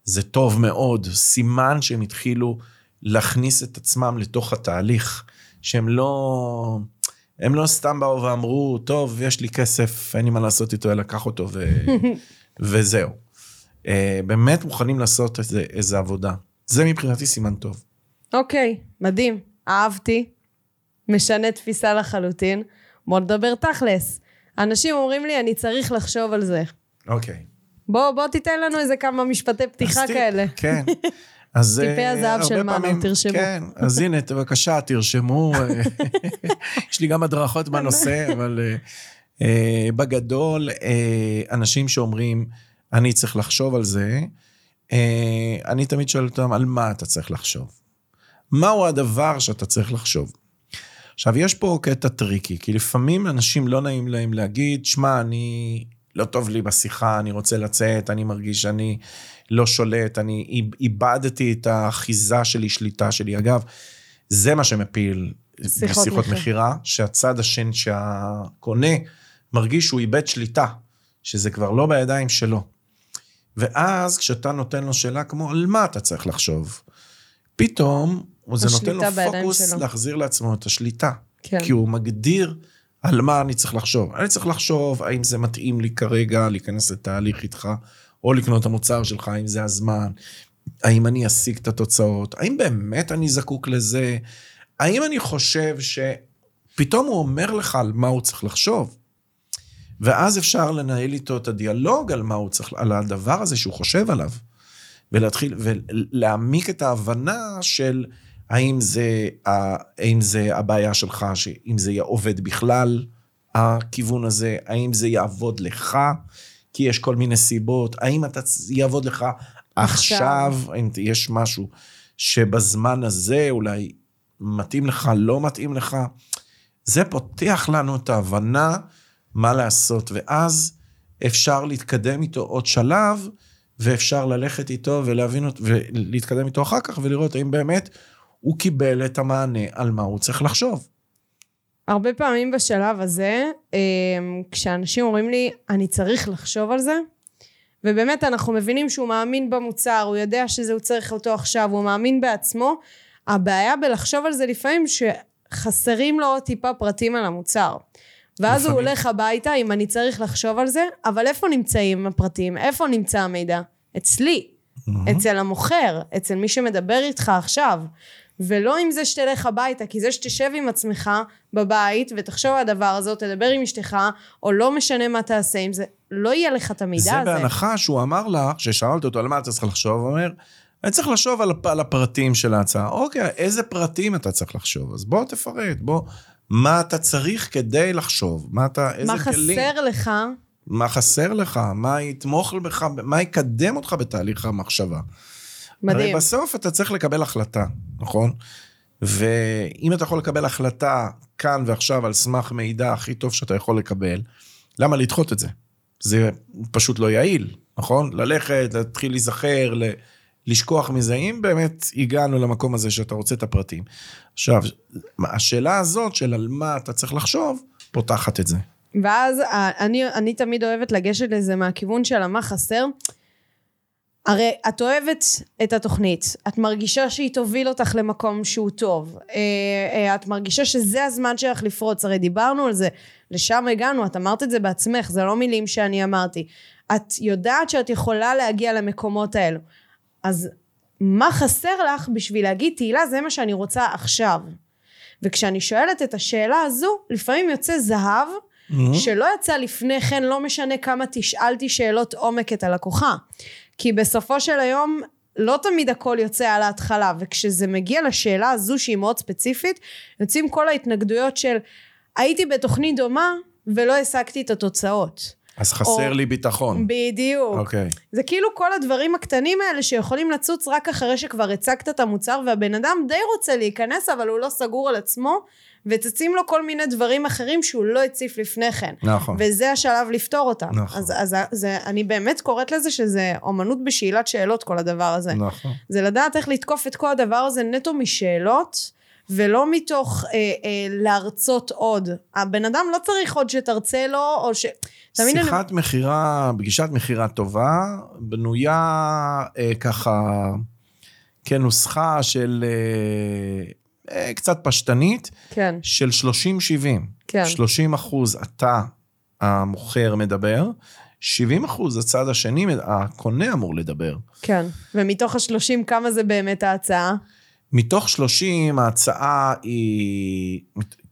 זה טוב מאוד, סימן שהם התחילו להכניס את עצמם לתוך התהליך, שהם לא... הם לא סתם באו ואמרו, טוב, יש לי כסף, אין לי מה לעשות איתו, אלא קח אותו ו... וזהו. Uh, באמת מוכנים לעשות איזה, איזה עבודה. זה מבחינתי סימן טוב. אוקיי, מדהים. אהבתי. משנה תפיסה לחלוטין. בוא נדבר תכלס. אנשים אומרים לי, אני צריך לחשוב על זה. אוקיי. בוא, בוא תיתן לנו איזה כמה משפטי פתיחה אז כאלה. כן. אז טיפי אה, הזהב של מנו, תרשמו. כן, אז הנה, בבקשה, תרשמו. יש לי גם הדרכות בנושא, אבל אה, בגדול, אה, אנשים שאומרים, אני צריך לחשוב על זה, אה, אני תמיד שואל אותם, על מה אתה צריך לחשוב? מהו הדבר שאתה צריך לחשוב? עכשיו, יש פה קטע tricky, כי לפעמים אנשים לא נעים להם להגיד, שמע, אני, לא טוב לי בשיחה, אני רוצה לצאת, אני מרגיש שאני לא שולט, אני איבדתי את האחיזה שלי, שליטה שלי. אגב, זה מה שמפיל שיחות בשיחות. מכירה, שהצד השני, שהקונה, מרגיש שהוא איבד שליטה, שזה כבר לא בידיים שלו. ואז כשאתה נותן לו שאלה כמו, על מה אתה צריך לחשוב? פתאום זה נותן לו פוקוס שלו. להחזיר לעצמו את השליטה. כן. כי הוא מגדיר על מה אני צריך לחשוב. אני צריך לחשוב האם זה מתאים לי כרגע להיכנס לתהליך איתך, או לקנות את המוצר שלך, האם זה הזמן, האם אני אשיג את התוצאות, האם באמת אני זקוק לזה, האם אני חושב שפתאום הוא אומר לך על מה הוא צריך לחשוב. ואז אפשר לנהל איתו את הדיאלוג על מה הוא צריך, על הדבר הזה שהוא חושב עליו. ולהתחיל, ולהעמיק את ההבנה של האם זה, האם זה הבעיה שלך, שאם זה עובד בכלל, הכיוון הזה, האם זה יעבוד לך, כי יש כל מיני סיבות, האם אתה יעבוד לך עכשיו, עכשיו. האם יש משהו שבזמן הזה אולי מתאים לך, לא מתאים לך. זה פותח לנו את ההבנה מה לעשות, ואז אפשר להתקדם איתו עוד שלב, ואפשר ללכת איתו ולהבין אותו, ולהתקדם איתו אחר כך, ולראות האם באמת הוא קיבל את המענה על מה הוא צריך לחשוב. הרבה פעמים בשלב הזה, אה, כשאנשים אומרים לי, אני צריך לחשוב על זה, ובאמת אנחנו מבינים שהוא מאמין במוצר, הוא יודע שזה הוא צריך אותו עכשיו, הוא מאמין בעצמו, הבעיה בלחשוב על זה לפעמים שחסרים לו עוד טיפה פרטים על המוצר. ואז הוא לפעמים. הולך הביתה אם אני צריך לחשוב על זה, אבל איפה נמצאים הפרטים? איפה נמצא המידע? אצלי, אצל המוכר, אצל מי שמדבר איתך עכשיו. ולא עם זה שתלך הביתה, כי זה שתשב עם עצמך בבית ותחשוב על הדבר הזה, או תדבר עם אשתך, או לא משנה מה תעשה עם זה, לא יהיה לך את המידע זה הזה. בהנחה שהוא אמר לך, ששאלת אותו על מה אתה צריך לחשוב, הוא אומר, אני צריך לחשוב על, על הפרטים של ההצעה. אוקיי, איזה פרטים אתה צריך לחשוב? אז בוא תפרט, בוא, מה אתה צריך כדי לחשוב? מה אתה, איזה מה כלים? חסר לך? מה חסר לך? מה יתמוך בך? מה יקדם אותך בתהליך המחשבה? הרי מדהים. בסוף אתה צריך לקבל החלטה, נכון? ואם אתה יכול לקבל החלטה כאן ועכשיו על סמך מידע הכי טוב שאתה יכול לקבל, למה לדחות את זה? זה פשוט לא יעיל, נכון? ללכת, להתחיל להיזכר, לשכוח מזה, אם באמת הגענו למקום הזה שאתה רוצה את הפרטים. עכשיו, השאלה הזאת של על מה אתה צריך לחשוב, פותחת את זה. ואז ה- אני, אני תמיד אוהבת לגשת לזה מהכיוון של המה חסר. הרי את אוהבת את התוכנית, את מרגישה שהיא תוביל אותך למקום שהוא טוב, אה, אה, את מרגישה שזה הזמן שלך לפרוץ, הרי דיברנו על זה, לשם הגענו, את אמרת את זה בעצמך, זה לא מילים שאני אמרתי. את יודעת שאת יכולה להגיע למקומות האלו. אז מה חסר לך בשביל להגיד, תהילה, זה מה שאני רוצה עכשיו. וכשאני שואלת את השאלה הזו, לפעמים יוצא זהב, שלא יצא לפני כן, לא משנה כמה תשאלתי שאלות עומק את הלקוחה. כי בסופו של היום, לא תמיד הכל יוצא על ההתחלה, וכשזה מגיע לשאלה הזו שהיא מאוד ספציפית, יוצאים כל ההתנגדויות של הייתי בתוכנית דומה ולא השגתי את התוצאות. אז חסר או- לי ביטחון. בדיוק. אוקיי. זה כאילו כל הדברים הקטנים האלה שיכולים לצוץ רק אחרי שכבר הצגת את המוצר והבן אדם די רוצה להיכנס אבל הוא לא סגור על עצמו וצצים לו כל מיני דברים אחרים שהוא לא הציף לפני כן. נכון. וזה השלב לפתור אותם. נכון. אז, אז זה, אני באמת קוראת לזה שזה אומנות בשאלת שאלות כל הדבר הזה. נכון. זה לדעת איך לתקוף את כל הדבר הזה נטו משאלות ולא מתוך אה, אה, להרצות עוד. הבן אדם לא צריך עוד שתרצה לו או ש... תמיד אני- שיחת מכירה, פגישת מכירה טובה, בנויה אה, ככה כנוסחה של אה, אה, קצת פשטנית, כן, של 30-70. כן. 30 אחוז אתה, המוכר, מדבר, 70 אחוז הצד השני, הקונה אמור לדבר. כן. ומתוך השלושים כמה זה באמת ההצעה? מתוך 30, ההצעה היא,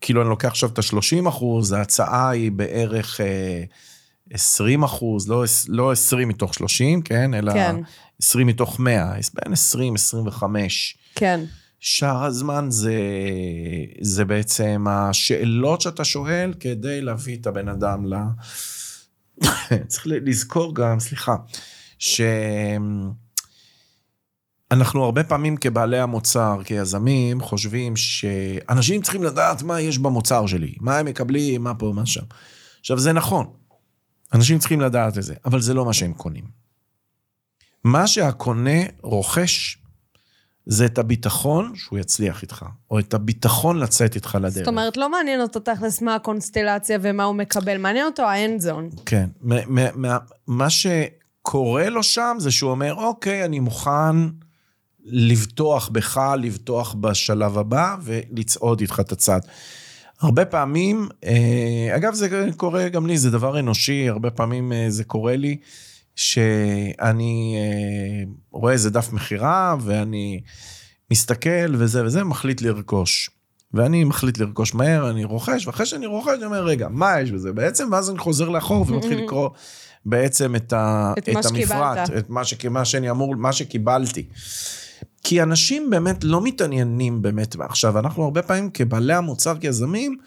כאילו אני לוקח עכשיו את ה-30 אחוז, ההצעה היא בערך אה, 20 אחוז, לא, לא 20 מתוך 30, כן? אלא כן. 20 מתוך 100, בין 20, 25. כן. שאר הזמן זה, זה בעצם השאלות שאתה שואל כדי להביא את הבן אדם ל... צריך לזכור גם, סליחה, שאנחנו הרבה פעמים כבעלי המוצר, כיזמים, חושבים שאנשים צריכים לדעת מה יש במוצר שלי, מה הם מקבלים, מה פה, מה שם. עכשיו, זה נכון, אנשים צריכים לדעת את זה, אבל זה לא מה שהם קונים. מה שהקונה רוכש זה את הביטחון שהוא יצליח איתך, או את הביטחון לצאת איתך לדרך. זאת אומרת, לא מעניין אותו תכלס מה הקונסטלציה ומה הוא מקבל, מעניין אותו האנד זון. כן. מה שקורה לו שם זה שהוא אומר, אוקיי, אני מוכן לבטוח בך, לבטוח בשלב הבא ולצעוד איתך את הצעד. הרבה פעמים, אה, אגב זה קורה גם לי, זה דבר אנושי, הרבה פעמים אה, זה קורה לי, שאני אה, רואה איזה דף מכירה ואני מסתכל וזה וזה, מחליט לרכוש. ואני מחליט לרכוש מהר, אני רוכש, ואחרי שאני רוכש, אני אומר, רגע, מה יש בזה בעצם? ואז אני חוזר לאחור ומתחיל לקרוא בעצם את, ה, את את מה המפרט. את מה, ש, מה שאני אמור, מה שקיבלתי. כי אנשים באמת לא מתעניינים באמת. עכשיו, אנחנו הרבה פעמים כבעלי המוצר, כיזמים,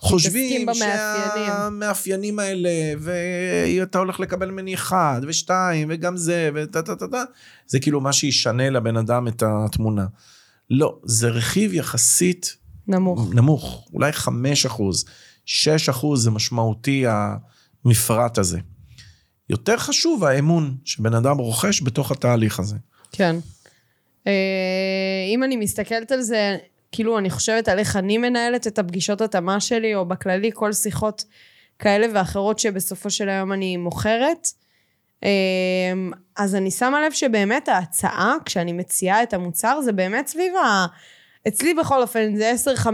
חושבים. שהמאפיינים האלה, ואתה הולך לקבל ממני אחד, ושתיים, וגם זה, וטה טה טה טה, זה כאילו מה שישנה לבן אדם את התמונה. לא, זה רכיב יחסית נמוך. נמוך, אולי 5 אחוז, 6 אחוז זה משמעותי המפרט הזה. יותר חשוב האמון שבן אדם רוכש בתוך התהליך הזה. כן. אה, אם אני מסתכלת על זה, כאילו אני חושבת על איך אני מנהלת את הפגישות התאמה שלי, או בכללי כל שיחות כאלה ואחרות שבסופו של היום אני מוכרת. אה, אז אני שמה לב שבאמת ההצעה, כשאני מציעה את המוצר, זה באמת סביב ה... אצלי בכל אופן זה 10-15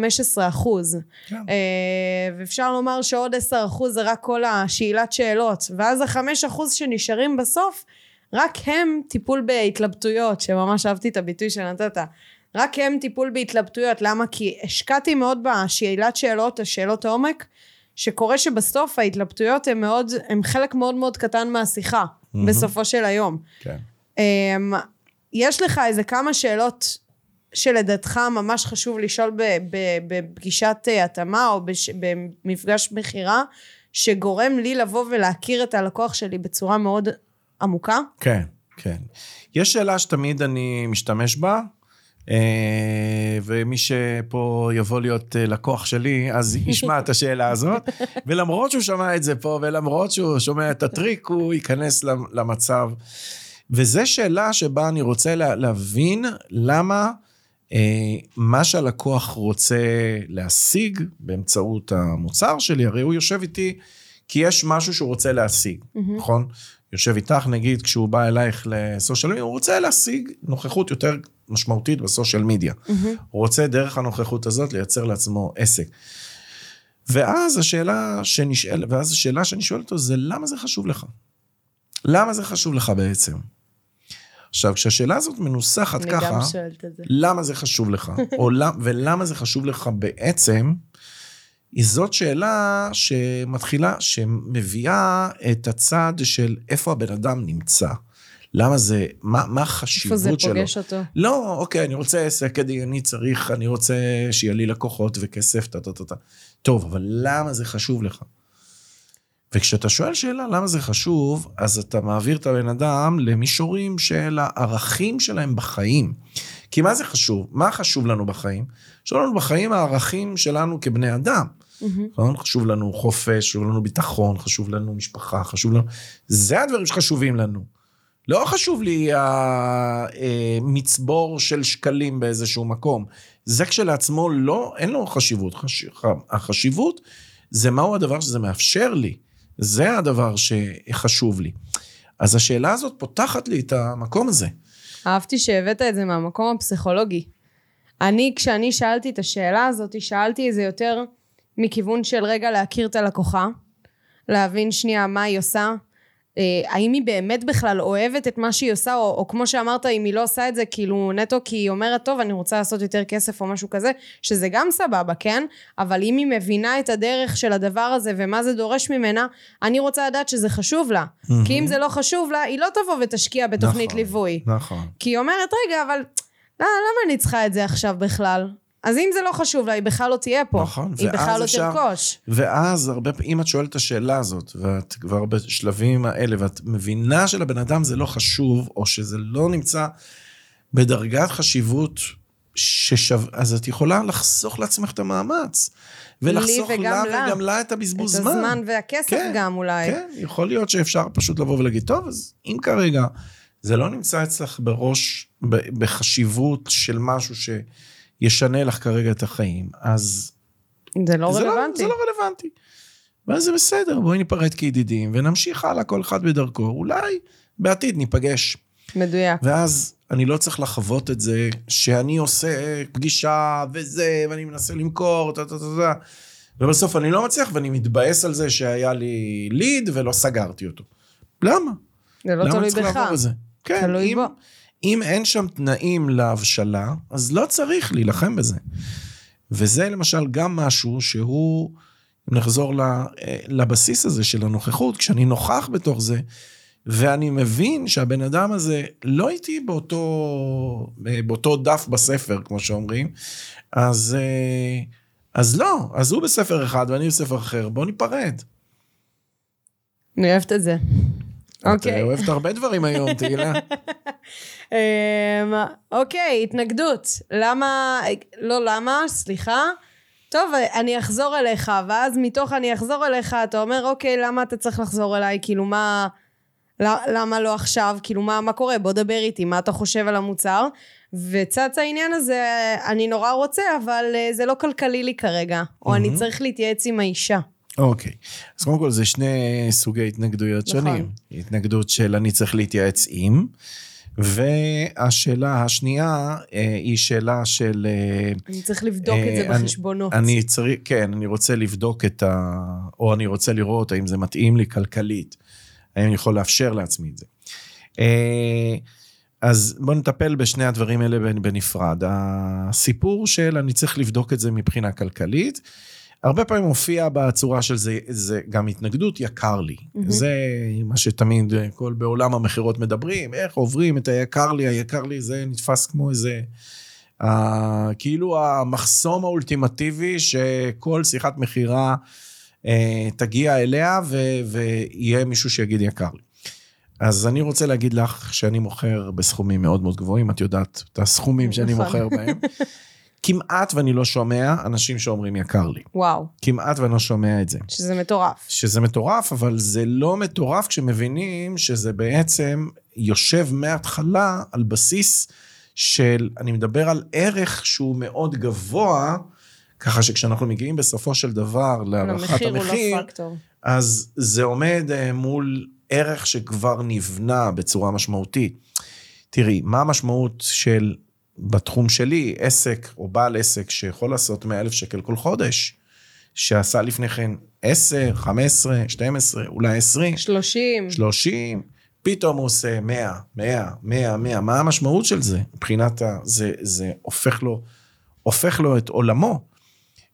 אחוז. כן. אה, ואפשר לומר שעוד 10 אחוז זה רק כל השאלת שאלות. ואז החמש אחוז שנשארים בסוף, רק הם טיפול בהתלבטויות, שממש אהבתי את הביטוי שנתת. רק הם טיפול בהתלבטויות. למה? כי השקעתי מאוד בשאלת שאלות, השאלות העומק, שקורה שבסוף ההתלבטויות הן מאוד, הן חלק מאוד מאוד קטן מהשיחה, מהמם. בסופו של היום. כן. אמ, יש לך איזה כמה שאלות שלדעתך ממש חשוב לשאול בפגישת אה, התאמה או בש- במפגש מכירה, שגורם לי לבוא ולהכיר את הלקוח שלי בצורה מאוד עמוקה? כן, כן. יש שאלה שתמיד אני משתמש בה, ומי שפה יבוא להיות אה, לקוח שלי, אז ישמע את השאלה הזאת, ולמרות שהוא שמע את זה פה, ולמרות שהוא שומע את הטריק, הוא ייכנס למ- למצב. וזו שאלה שבה אני רוצה לה, להבין למה אה, מה שהלקוח רוצה להשיג באמצעות המוצר שלי, הרי הוא יושב איתי כי יש משהו שהוא רוצה להשיג, נכון? יושב איתך, נגיד, כשהוא בא אלייך לסושיאל מדיה, הוא רוצה להשיג נוכחות יותר משמעותית בסושיאל מדיה. הוא רוצה דרך הנוכחות הזאת לייצר לעצמו עסק. ואז השאלה שנשאל, ואז השאלה שאני שואל אותו זה למה זה חשוב לך? למה זה חשוב לך בעצם? עכשיו, כשהשאלה הזאת מנוסחת אני ככה, גם שואלת את זה. למה זה חשוב לך, או למ, ולמה זה חשוב לך בעצם, היא זאת שאלה שמתחילה, שמביאה את הצד של איפה הבן אדם נמצא. למה זה, מה, מה איפה זה החשיבות שלו. פוגש אותו? לא, אוקיי, אני רוצה עסק, אני צריך, אני רוצה שיהיה לי לקוחות וכסף, טה טה טה טה. טוב, אבל למה זה חשוב לך? וכשאתה שואל שאלה למה זה חשוב, אז אתה מעביר את הבן אדם למישורים של הערכים שלהם בחיים. כי מה זה חשוב? מה חשוב לנו בחיים? חשוב לנו בחיים הערכים שלנו כבני אדם. נכון? חשוב לנו חופש, חשוב לנו ביטחון, חשוב לנו משפחה, חשוב לנו... זה הדברים שחשובים לנו. לא חשוב לי המצבור של שקלים באיזשהו מקום. זה כשלעצמו לא, אין לו חשיבות. חש... החשיבות זה מהו הדבר שזה מאפשר לי. זה הדבר שחשוב לי. אז השאלה הזאת פותחת לי את המקום הזה. אהבתי שהבאת את זה מהמקום הפסיכולוגי. אני, כשאני שאלתי את השאלה הזאת, שאלתי את זה יותר מכיוון של רגע להכיר את הלקוחה, להבין שנייה מה היא עושה, אה, האם היא באמת בכלל אוהבת את מה שהיא עושה, או, או כמו שאמרת, אם היא לא עושה את זה כאילו נטו כי היא אומרת, טוב, אני רוצה לעשות יותר כסף או משהו כזה, שזה גם סבבה, כן? אבל אם היא מבינה את הדרך של הדבר הזה ומה זה דורש ממנה, אני רוצה לדעת שזה חשוב לה. כי אם זה לא חשוב לה, היא לא תבוא ותשקיע בתוכנית נכון. ליווי. נכון. כי היא אומרת, רגע, אבל לא, למה אני צריכה את זה עכשיו בכלל? אז אם זה לא חשוב לה, היא בכלל לא תהיה פה. נכון, היא בכלל לא אפשר- תרכוש. ואז הרבה פעמים, אם את שואלת את השאלה הזאת, ואת כבר בשלבים האלה, ואת מבינה שלבן אדם זה לא חשוב, או שזה לא נמצא בדרגת חשיבות ששו... אז את יכולה לחסוך לעצמך את המאמץ. ולחסוך לה. וגם לה את את הבזבוז זמן. הזמן והכסף כן, גם אולי. כן, יכול להיות שאפשר פשוט לבוא ולהגיד, טוב, אז אם כרגע זה לא נמצא אצלך בראש, בחשיבות של משהו שישנה לך כרגע את החיים, אז זה לא זה רלוונטי. זה לא רלוונטי. ואז זה בסדר, בואי ניפרד כידידים ונמשיך הלאה כל אחד בדרכו, אולי בעתיד ניפגש. מדויק. ואז אני לא צריך לחוות את זה שאני עושה פגישה וזה, ואני מנסה למכור, טה טה טה טה. ובסוף אני לא מצליח ואני מתבאס על זה שהיה לי ליד ולא סגרתי אותו. למה? זה לא למה תלוי אני צריך בך. לעבור את זה? כן, תלוי אם, בו. אם אין שם תנאים להבשלה, אז לא צריך להילחם בזה. וזה למשל גם משהו שהוא, אם נחזור אה, לבסיס הזה של הנוכחות, כשאני נוכח בתוך זה, ואני מבין שהבן אדם הזה לא איתי באותו, אה, באותו דף בספר, כמו שאומרים, אז, אה, אז לא, אז הוא בספר אחד ואני בספר אחר, בוא ניפרד. אני אוהבת את זה. את אוקיי. אוהבת הרבה דברים היום, תהילה. אמ, אוקיי, התנגדות. למה, לא למה, סליחה. טוב, אני אחזור אליך, ואז מתוך אני אחזור אליך, אתה אומר, אוקיי, למה אתה צריך לחזור אליי? כאילו, מה... למה לא עכשיו? כאילו, מה, מה קורה? בוא דבר איתי, מה אתה חושב על המוצר? וצץ העניין הזה, אני נורא רוצה, אבל אה, זה לא כלכלי לי כרגע. או אני מהמם. צריך להתייעץ עם האישה. אוקיי, אז קודם כל זה שני סוגי התנגדויות נכון. שונים. התנגדות של אני צריך להתייעץ עם, והשאלה השנייה אה, היא שאלה של אה, אני צריך לבדוק את אה, זה אני- בחשבונות. אני צריך, כן, אני רוצה לבדוק את ה... או אני רוצה לראות האם זה מתאים לי כלכלית, האם אני יכול לאפשר לעצמי את זה. אה, אז בואו נטפל בשני הדברים האלה בנ- בנפרד. הסיפור של אני צריך לבדוק את זה מבחינה כלכלית, הרבה פעמים מופיע בצורה של זה, זה גם התנגדות יקר לי. מהמם. זה מה שתמיד אה, כל בעולם המכירות מדברים, איך עוברים את היקר לי, היקר לי, זה נתפס כמו איזה... Uh, כאילו המחסום האולטימטיבי שכל שיחת מכירה uh, תגיע אליה ו- ויהיה מישהו שיגיד יקר לי. אז אני רוצה להגיד לך שאני מוכר בסכומים מאוד מאוד גבוהים, את יודעת את הסכומים שאני נכון. מוכר בהם. כמעט ואני לא שומע אנשים שאומרים יקר לי. וואו, כמעט ואני לא שומע את זה. שזה מטורף. שזה מטורף, אבל זה לא מטורף כשמבינים שזה בעצם יושב מההתחלה על בסיס של, אני מדבר על ערך שהוא מאוד גבוה, ככה שכשאנחנו מגיעים בסופו של דבר להערכת המחיר הוא המחיר, לא. אז זה עומד אה, מול ערך שכבר נבנה בצורה משמעותית. תראי, מה המשמעות של, בתחום שלי, עסק או בעל עסק שיכול לעשות 100 אלף שקל כל חודש, שעשה לפני כן 10, 15, 12, אולי 20, 30. 30, פתאום הוא עושה 100, 100, 100, 100, מה המשמעות של זה? מבחינת ה... זה, זה הופך לו, הופך לו את עולמו.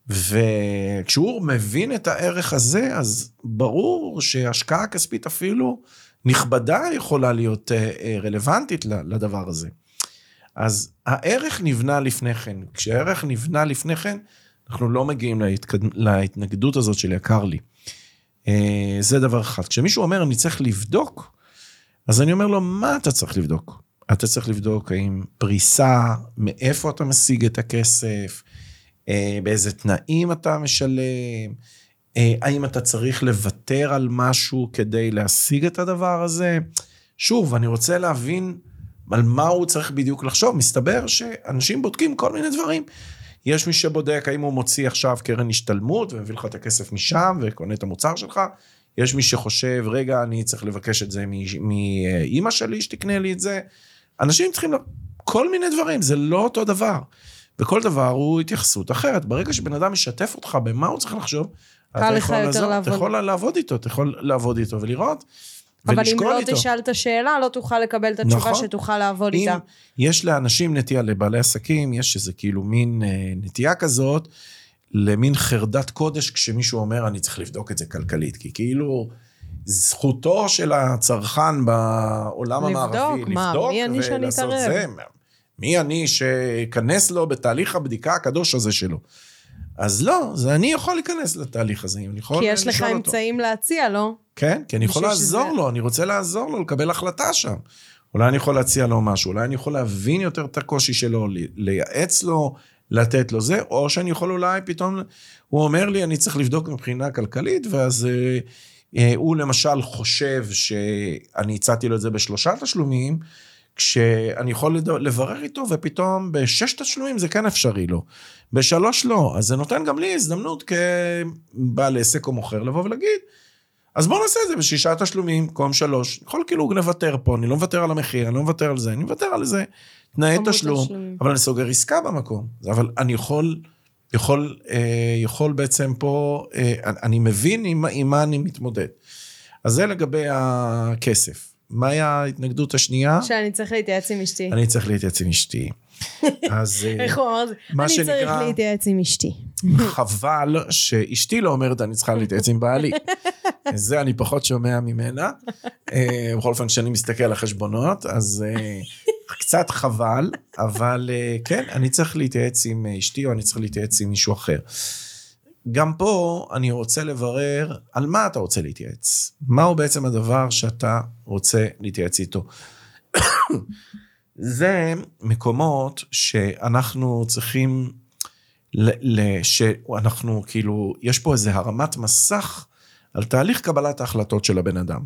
וכשהוא מבין את הערך הזה, אז ברור שהשקעה כספית אפילו נכבדה יכולה להיות אה, אה, רלוונטית לדבר הזה. אז הערך נבנה לפני כן. כשהערך נבנה לפני כן, אנחנו לא מגיעים להתקד... להתנגדות הזאת של יקר לי. אה, זה דבר אחד. כשמישהו אומר, אני צריך לבדוק, אז אני אומר לו, מה אתה צריך לבדוק? אתה צריך לבדוק האם פריסה, מאיפה אתה משיג את הכסף, אה, באיזה תנאים אתה משלם, אה, האם אתה צריך לוותר על משהו כדי להשיג את הדבר הזה. שוב, אני רוצה להבין על מה הוא צריך בדיוק לחשוב. מסתבר שאנשים בודקים כל מיני דברים. יש מי שבודק האם הוא מוציא עכשיו קרן השתלמות ומביא לך את הכסף משם וקונה את המוצר שלך. יש מי שחושב, רגע, אני צריך לבקש את זה מאימא שלי שתקנה לי את זה. אנשים צריכים, ל- כל מיני דברים, זה לא אותו דבר. וכל דבר הוא התייחסות אחרת. ברגע שבן אדם משתף אותך במה הוא צריך לחשוב, קל אתה לך יכול יותר לעזור- לעבוד. אתה יכול לעבוד איתו, אתה יכול לעבוד איתו ולראות, אבל אם לא איתו. תשאל את השאלה, לא תוכל לקבל את התשובה נכון. שתוכל לעבוד אם איתה. יש לאנשים נטייה, לבעלי עסקים, יש איזה כאילו מין אה, נטייה כזאת, למין חרדת קודש כשמישהו אומר, אני צריך לבדוק את זה כלכלית, כי כאילו... זכותו של הצרכן בעולם לבדוק, המערבי, מה, לבדוק מי אני שאני ולעשות אתערב? זה. מי אני שאכנס לו בתהליך הבדיקה הקדוש הזה שלו. אז לא, זה אני יכול להיכנס לתהליך הזה, אני יכול כי יש לך לשאול אותו. אמצעים להציע, לא? כן, כי אני יכול לעזור שזה- לו, אני רוצה לעזור לו לקבל החלטה שם. אולי אני יכול להציע לו משהו, אולי אני יכול להבין יותר את הקושי שלו, לייעץ לו, לתת לו זה, או שאני יכול אולי פתאום, הוא אומר לי, אני צריך לבדוק מבחינה כלכלית, ואז אה, אה, הוא למשל חושב שאני הצעתי לו את זה בשלושה תשלומים, כשאני יכול לברר איתו, ופתאום בשש תשלומים זה כן אפשרי לו. בשלוש לא. אז זה נותן גם לי הזדמנות כבעל עסק או מוכר לבוא ולהגיד, אז בואו נעשה את זה בשישה תשלומים, במקום שלוש. יכול כאילו נוותר פה, אני לא מוותר על המחיר, אני לא מוותר על זה, אני מוותר על איזה תנאי תשלום, תשלומים. אבל אני סוגר עסקה במקום. אבל אני יכול, יכול, אה, יכול בעצם פה, אה, אני מבין עם, עם מה אני מתמודד. אז זה לגבי הכסף. מהי ההתנגדות השנייה? שאני צריך להתייעץ עם אשתי. אני צריך להתייעץ עם אשתי. אז אה, איך הוא אמר את זה? אני צריך שנקרא- להתייעץ עם אשתי. חבל שאשתי לא אומרת אני צריכה להתייעץ עם בעלי. זה אני פחות שומע ממנה. אה, בכל אופן כשאני מסתכל על החשבונות אז אה, קצת חבל אבל אה, כן אני צריך להתייעץ עם אשתי או אני צריך להתייעץ עם מישהו אחר. גם פה אני רוצה לברר על מה אתה רוצה להתייעץ. מהו בעצם הדבר שאתה רוצה להתייעץ איתו. זה מקומות שאנחנו צריכים ל- ל- שאנחנו כאילו, יש פה איזה הרמת מסך על תהליך קבלת ההחלטות של הבן אדם.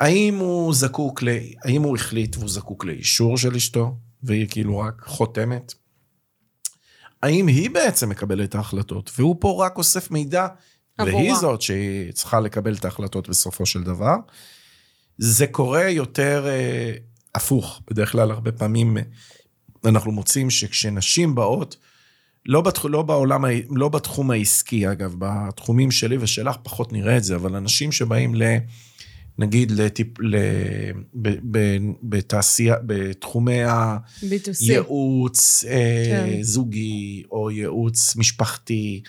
האם הוא זקוק ל... האם הוא החליט והוא זקוק לאישור של אשתו, והיא כאילו רק חותמת? האם היא בעצם מקבלת את ההחלטות, והוא פה רק אוסף מידע, והיא עבורה. זאת שהיא צריכה לקבל את ההחלטות בסופו של דבר? זה קורה יותר אה, הפוך. בדרך כלל הרבה פעמים אה, אנחנו מוצאים שכשנשים באות, לא, בתח... לא בעולם, ה- לא בתחום העסקי, אגב, בתחומים שלי ושלך פחות נראה את זה, אבל אנשים שבאים ל... נגיד לטיפ... ל... ב... ב... בתעשייה, בתחומי B2C. הייעוץ אה, כן. זוגי או ייעוץ משפחתי,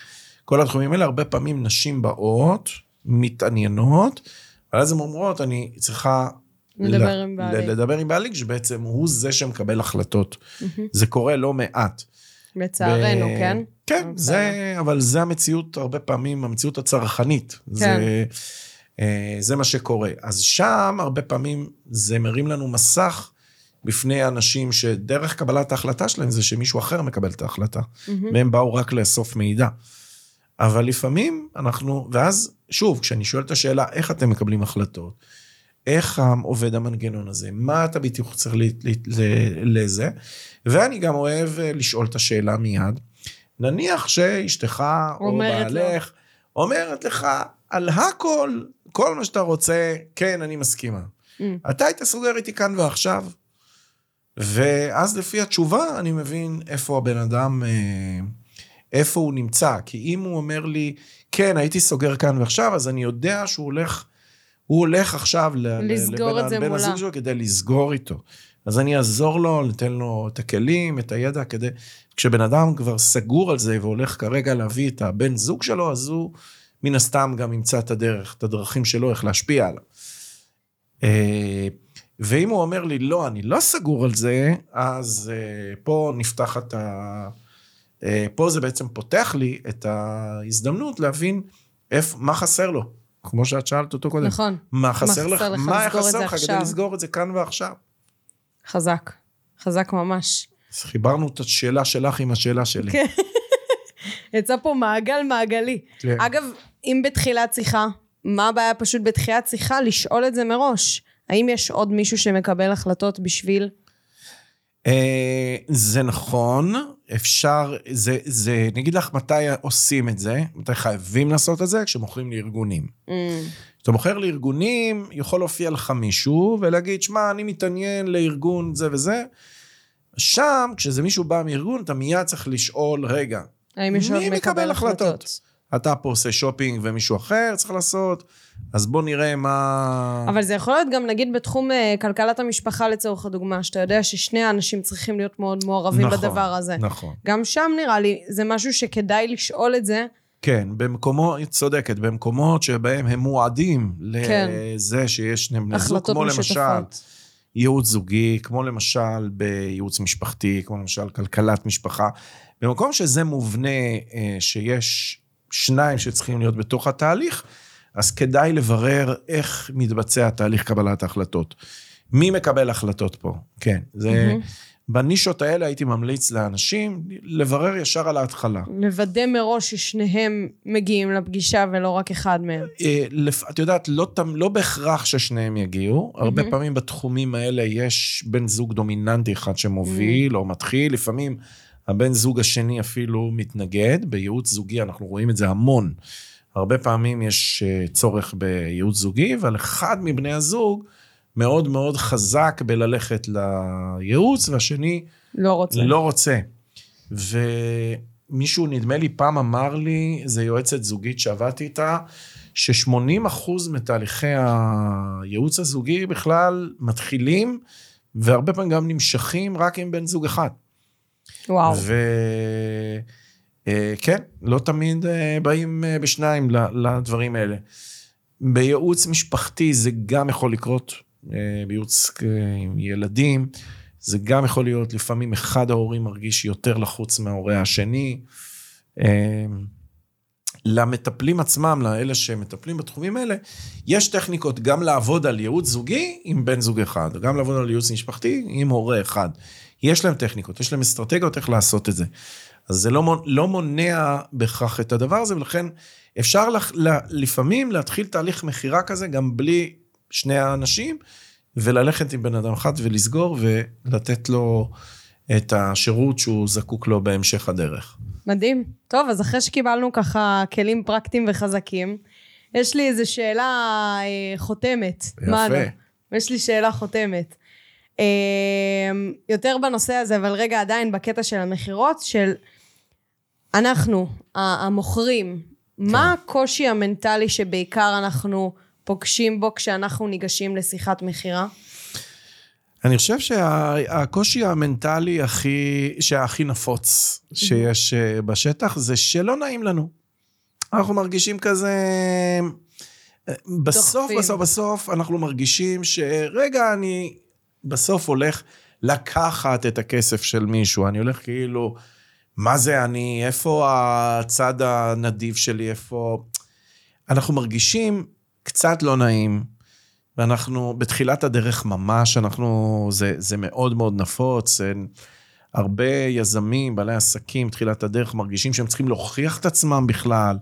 כל התחומים האלה, הרבה פעמים נשים באות, מתעניינות, ואז הן אומרות, אני צריכה... לדבר ל- עם בעלי. לדבר עם בעלי, שבעצם הוא זה שמקבל החלטות. זה קורה לא מעט. לצערנו, ב- כן? כן, אבל זה, אבל זה המציאות, הרבה פעמים, המציאות הצרכנית. כן. זה, אה, זה מה שקורה. אז שם, הרבה פעמים, זה מרים לנו מסך בפני אנשים שדרך קבלת ההחלטה שלהם זה שמישהו אחר מקבל את ההחלטה. מהמם. והם באו רק לאסוף מידע. אבל לפעמים אנחנו, ואז, שוב, כשאני שואל את השאלה, איך אתם מקבלים החלטות? איך עובד המנגנון הזה? מה אתה בדיוק צריך ל- ל- ל- לזה? ואני גם אוהב אה, לשאול את השאלה מיד. נניח שאשתך או. בעלך אומרת לך על הכל, כל מה שאתה רוצה, כן, אני מסכימה. Mm. אתה היית סוגר איתי כאן ועכשיו. ואז לפי התשובה אני מבין איפה הבן אדם, אה, איפה הוא נמצא. כי אם הוא אומר לי, כן, הייתי סוגר כאן ועכשיו, אז אני יודע שהוא הולך, הוא הולך עכשיו לסגור לבן את זה מולה. הזוג שלו כדי לסגור איתו. אז אני אעזור לו, ניתן לו את הכלים, את הידע, כדי... כשבן אדם כבר סגור על זה והולך כרגע להביא את הבן זוג שלו, אז הוא מן הסתם גם ימצא את הדרך, את הדרכים שלו, איך להשפיע עליו. אה, ואם הוא אומר לי, לא, אני לא סגור על זה, אז אה, פה נפתחת ה... אה, פה זה בעצם פותח לי את ההזדמנות להבין איפה, מה חסר לו. כמו שאת שאלת אותו קודם. נכון, מה חסר חסר לך? לך מה חסר לך כדי עכשיו? לסגור את זה כאן ועכשיו? חזק. חזק ממש. אז חיברנו את השאלה שלך עם השאלה שלי. כן. יצא פה מעגל מעגלי. כן. אגב, אם בתחילת שיחה, מה הבעיה פשוט בתחילת שיחה לשאול את זה מראש? האם יש עוד מישהו שמקבל החלטות בשביל... אה, זה נכון, אפשר, זה, זה, אני אגיד לך מתי עושים את זה, מתי חייבים לעשות את זה, כשמוכרים לארגונים. Mm, כשאתה מוכר לארגונים, יכול להופיע לך מישהו ולהגיד, שמע, אני מתעניין לארגון זה וזה. שם, כשזה מישהו בא מארגון, אתה מיד צריך לשאול, רגע, מי מקבל החלטות? החלטות? אתה פה עושה שופינג ומישהו אחר צריך לעשות, אז בוא נראה מה... אבל זה יכול להיות גם נגיד בתחום אה, כלכלת המשפחה לצורך הדוגמה, שאתה יודע ששני האנשים צריכים להיות מאוד מעורבים נכון, בדבר הזה. נכון. גם שם נראה לי, זה משהו שכדאי לשאול את זה. כן, במקומות, היא צודקת, במקומות שבהם הם מועדים כן. לזה שיש שני בני זוג, כמו למשל משותפות. ייעוץ זוגי, כמו למשל בייעוץ משפחתי, כמו למשל כלכלת משפחה. במקום שזה מובנה אה, שיש שניים שצריכים להיות בתוך התהליך, אז כדאי לברר איך מתבצע תהליך קבלת ההחלטות. מי מקבל החלטות פה? כן, זה... מהמם. בנישות האלה הייתי ממליץ לאנשים לברר ישר על ההתחלה. לוודא מראש ששניהם מגיעים לפגישה ולא רק אחד מהם. אה, את יודעת, לא, לא בהכרח ששניהם יגיעו. הרבה מהמם. פעמים בתחומים האלה יש בן זוג דומיננטי אחד שמוביל או מתחיל, לפעמים הבן זוג השני אפילו מתנגד. בייעוץ זוגי אנחנו רואים את זה המון. הרבה פעמים יש אה, צורך בייעוץ זוגי, אבל אחד מבני הזוג מאוד מאוד חזק בללכת לייעוץ, והשני לא רוצה. לא רוצה. ומישהו, נדמה לי, פעם אמר לי, זו יועצת זוגית שעבדתי איתה, ש-80% מתהליכי הייעוץ הזוגי בכלל מתחילים, והרבה פעמים גם נמשכים רק עם בן זוג אחד. וואו. וכן, לא תמיד אה, באים אה, בשניים לדברים האלה. בייעוץ משפחתי זה גם יכול לקרות, אה, בייעוץ אה, עם ילדים, זה גם יכול להיות, לפעמים אחד ההורים מרגיש יותר לחוץ מההורה השני. אה, למטפלים עצמם, לאלה שמטפלים בתחומים האלה, יש טכניקות גם לעבוד על ייעוץ זוגי עם בן זוג אחד, גם לעבוד על ייעוץ משפחתי עם הורה אחד. יש להם טכניקות, יש להם אסטרטגיות איך לעשות את זה. אז זה לא, לא מונע בהכרח את הדבר הזה, ולכן אפשר לח, ל, לפעמים להתחיל תהליך מכירה כזה גם בלי שני האנשים, וללכת עם בן אדם אחד ולסגור ולתת לו את השירות שהוא זקוק לו בהמשך הדרך. מדהים. טוב, אז אחרי שקיבלנו ככה כלים פרקטיים וחזקים, יש לי איזו שאלה אה, חותמת. יפה. מנו. יש לי שאלה חותמת. אה, יותר בנושא הזה, אבל רגע עדיין בקטע של המכירות, של אנחנו, המוכרים, מה הקושי המנטלי שבעיקר אנחנו פוגשים בו כשאנחנו ניגשים לשיחת מכירה? אני חושב שהקושי המנטלי הכי, שהכי נפוץ שיש אה, בשטח זה שלא נעים לנו. אנחנו מרגישים כזה... אה, בסוף. בסוף, בסוף אנחנו מרגישים שרגע, אני בסוף הולך לקחת את הכסף של מישהו. אני הולך כאילו, מה זה אני, איפה הצד הנדיב שלי, איפה... אנחנו מרגישים קצת לא נעים, ואנחנו בתחילת הדרך ממש, אנחנו, זה, זה מאוד מאוד נפוץ. אין- הרבה יזמים, בעלי עסקים, תחילת הדרך, מרגישים שהם צריכים להוכיח את עצמם בכלל.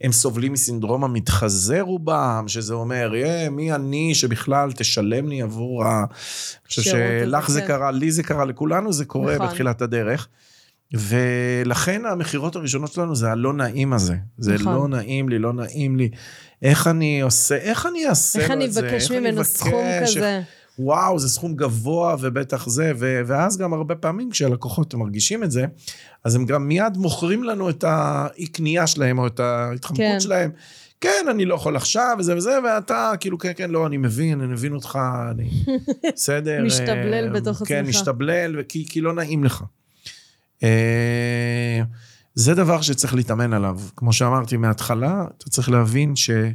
הם סובלים מסינדרום המתחזה רובם, שזה אומר, "אה, מי אני שבכלל תשלם לי עבור ה... אני חושב שלך זה כן. קרה, לי זה קרה, לכולנו זה קורה נכון. בתחילת הדרך. ולכן המכירות הראשונות שלנו זה הלא נעים הזה. זה נכון. לא נעים לי, לא נעים לי. איך אני עושה, איך אני אעשה איך אני את זה? אבקש איך אני ממנו אבקש? סכום כזה? וואו, זה סכום גבוה ובטח זה, ו- ואז גם הרבה פעמים כשהלקוחות מרגישים את זה, אז הם גם מיד מוכרים לנו את האי קנייה שלהם או את ההתחמקות כן. שלהם. כן, אני לא יכול עכשיו וזה וזה, ואתה כאילו, כן, כן, לא, אני מבין, אני מבין אותך, אני בסדר. משתבלל אה, בתוך כן, עצמך. משתבלל, וכי, כי לא נעים לך. אה, זה דבר שצריך להתאמן עליו. כמו שאמרתי מההתחלה, אתה צריך להבין שאתה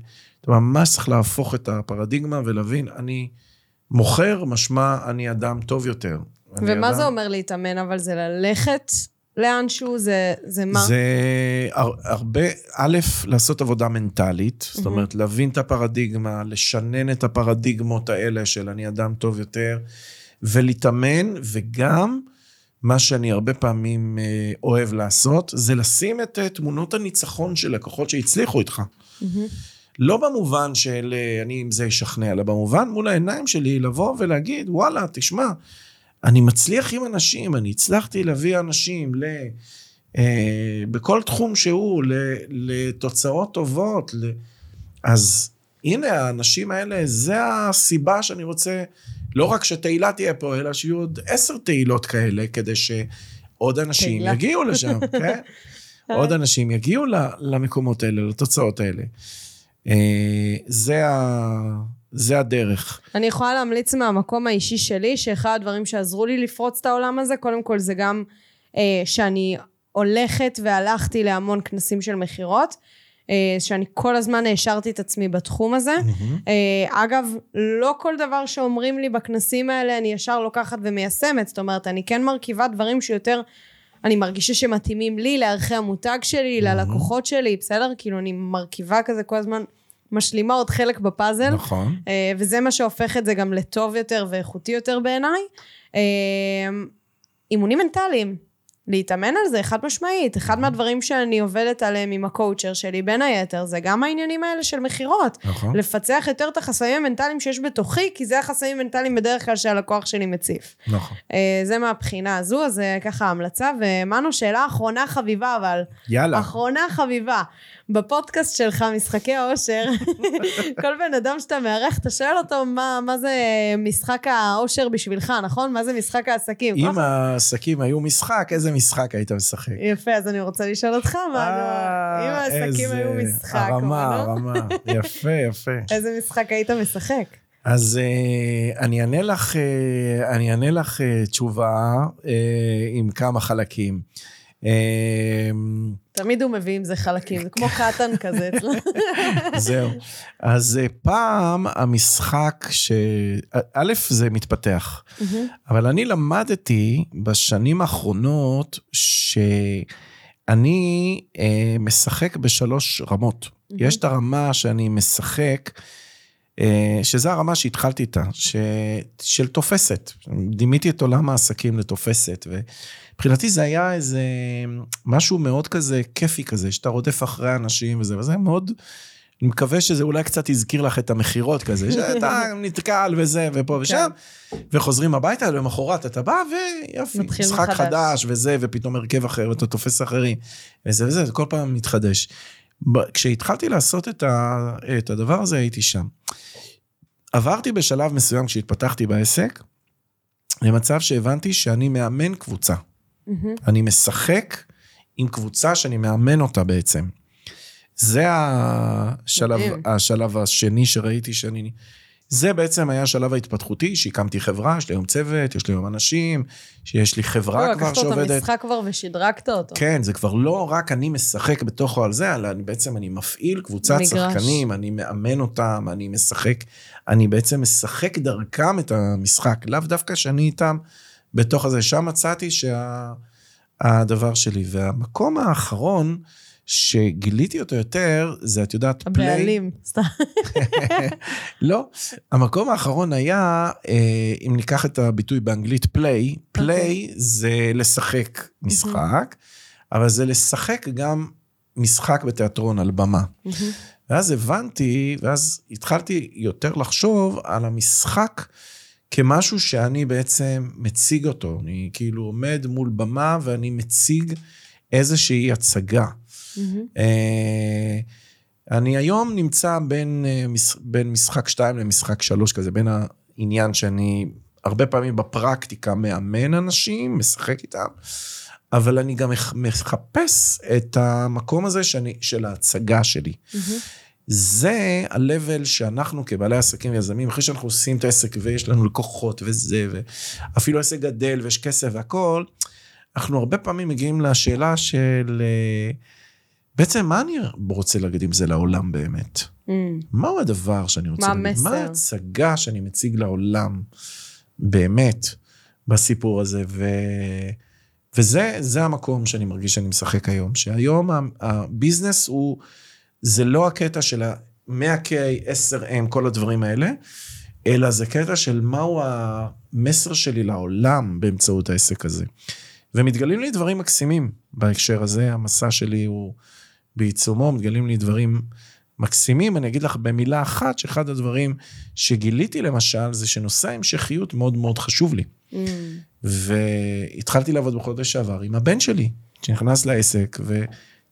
ממש צריך להפוך את הפרדיגמה ולהבין, אני מוכר, משמע אני אדם טוב יותר. ומה אדם- זה אומר להתאמן? אבל זה ללכת לאנשהו? זה, זה מה? זה הר- הרבה, א', לעשות עבודה מנטלית, זאת אומרת, להבין את הפרדיגמה, לשנן את הפרדיגמות האלה של אני אדם טוב יותר, ולהתאמן, וגם, מה שאני הרבה פעמים אה, אוהב לעשות, זה לשים את אה, תמונות הניצחון של לקוחות שהצליחו איתך. לא במובן של אה, אני עם זה אשכנע, אלא במובן מול העיניים שלי לבוא ולהגיד, וואלה, תשמע, אני מצליח עם אנשים, אני הצלחתי להביא אנשים ל... אה, בכל תחום שהוא, ל, לתוצאות טובות. ל... אז הנה, האנשים האלה, זה הסיבה שאני רוצה, לא רק שתהילה תהיה פה, אלא שיהיו עוד עשר תהילות כאלה, כדי שעוד אנשים תהילה. יגיעו לשם, כן? עוד אנשים יגיעו למקומות האלה, לתוצאות האלה. אה, זה, ה... זה הדרך. אני יכולה להמליץ מהמקום האישי שלי, שאחד הדברים שעזרו לי לפרוץ את העולם הזה, קודם כל זה גם אה, שאני הולכת והלכתי להמון כנסים של מכירות, אה, שאני כל הזמן העשרתי את עצמי בתחום הזה. אה, אגב, לא כל דבר שאומרים לי בכנסים האלה אני ישר לוקחת ומיישמת, זאת אומרת, אני כן מרכיבה דברים שיותר... אני מרגישה שמתאימים לי, לערכי המותג שלי, ללקוחות שלי, בסדר? כאילו, אני מרכיבה כזה כל הזמן, משלימה עוד חלק בפאזל. נכון. אה, וזה מה שהופך את זה גם לטוב יותר ואיכותי יותר בעיניי. אה, אימונים מנטליים, להתאמן על זה, חד משמעית. אחד מהדברים שאני עובדת עליהם עם הקואוצ'ר שלי, בין היתר, זה גם העניינים האלה של מכירות. נכון. לפצח יותר את החסמים המנטליים שיש בתוכי, כי זה החסמים המנטליים בדרך כלל שהלקוח שלי מציף. נכון. אה, זה מהבחינה הזו, אז ככה המלצה. ומנו, שאלה אחרונה חביבה, אבל. יאללה. אחרונה חביבה. בפודקאסט שלך, משחקי האושר, כל בן אדם שאתה מארח, אתה שואל אותו מה, מה זה משחק האושר בשבילך, נכון? מה זה משחק העסקים? אם העסקים היו משחק, איזה משחק היית משחק? יפה, אז אני רוצה לשאול אותך, מה, אה, אם העסקים היו משחק, הרמה, לא? הרמה. יפה, יפה. איזה משחק היית משחק? אז אה, אני אענה לך, אה, אני אענה לך אה, תשובה אה, עם כמה חלקים. אה, תמיד הוא מביא עם זה חלקים, זה כמו קטן כזה אצלו. זהו. אז אה, פעם המשחק ש... א', זה מתפתח. אבל אני למדתי בשנים האחרונות שאני אה, משחק בשלוש רמות. יש את הרמה שאני משחק, אה, שזה הרמה שהתחלתי איתה, ש... של תופסת. דימיתי את עולם העסקים לתופסת, ומבחינתי זה היה איזה משהו מאוד כזה כיפי כזה, שאתה רודף אחרי אנשים וזה, וזה מאוד... אני מקווה שזה אולי קצת הזכיר לך את המכירות כזה, שאתה נתקל וזה ופה ושם, וחוזרים הביתה, למחרת אתה בא ויופי, משחק מחדש. חדש וזה, ופתאום הרכב אחר, ואתה תופס אחרים, וזה וזה, זה כל פעם מתחדש. כשהתחלתי לעשות את, ה, את הדבר הזה, הייתי שם. עברתי בשלב מסוים, כשהתפתחתי בעסק, למצב שהבנתי שאני מאמן קבוצה. אני משחק עם קבוצה שאני מאמן אותה בעצם. זה השלב. השלב השני שראיתי שאני... זה בעצם היה השלב ההתפתחותי, שהקמתי חברה, יש לי היום צוות, יש לי היום אנשים, שיש לי חברה לא, כבר לקחת את שעובדת. המשחק כבר ושדרגת אותו. כן, זה כבר לא רק אני משחק בתוכו על זה, אלא אני בעצם אני מפעיל קבוצת מגרש. שחקנים, אני מאמן אותם, אני משחק, אני בעצם משחק דרכם את המשחק, לאו דווקא שאני איתם בתוך הזה. שם מצאתי שהדבר שלי. והמקום האחרון שגיליתי אותו יותר, זה את יודעת, פליי. הבעלים, סתם. לא, המקום האחרון היה, אה, אם ניקח את הביטוי באנגלית פליי, פליי זה לשחק משחק, אבל זה לשחק גם משחק בתיאטרון על במה. ואז הבנתי, ואז התחלתי יותר לחשוב על המשחק כמשהו שאני בעצם מציג אותו. אני כאילו עומד מול במה ואני מציג איזושהי הצגה. אה, אני היום נמצא בין, אה, בין משחק 2 למשחק 3 כזה, בין העניין שאני הרבה פעמים בפרקטיקה מאמן אנשים, משחק איתם, אבל אני גם מח- מחפש את המקום הזה שאני, של ההצגה שלי. זה ה-level שאנחנו כבעלי עסקים ויזמים, אחרי שאנחנו עושים את העסק ויש לנו לקוחות וזה, ואפילו העסק גדל ויש כסף והכול, אנחנו הרבה פעמים מגיעים לשאלה של אה, בעצם מה אני רוצה להגיד עם זה לעולם באמת? מהו הדבר שאני רוצה מה להגיד? המסר? מה ההצגה שאני מציג לעולם באמת בסיפור הזה? ו... וזה זה המקום שאני מרגיש שאני משחק היום, שהיום הביזנס הוא, זה לא הקטע של ה-100K, 10M, כל הדברים האלה, אלא זה קטע של מהו המסר שלי לעולם באמצעות העסק הזה. ומתגלים לי דברים מקסימים בהקשר הזה, המסע שלי הוא בעיצומו, מתגלים לי דברים מקסימים. אני אגיד לך במילה אחת, שאחד הדברים שגיליתי למשל, זה שנושא ההמשכיות מאוד מאוד חשוב לי. והתחלתי לעבוד בחודש שעבר עם הבן שלי, שנכנס לעסק,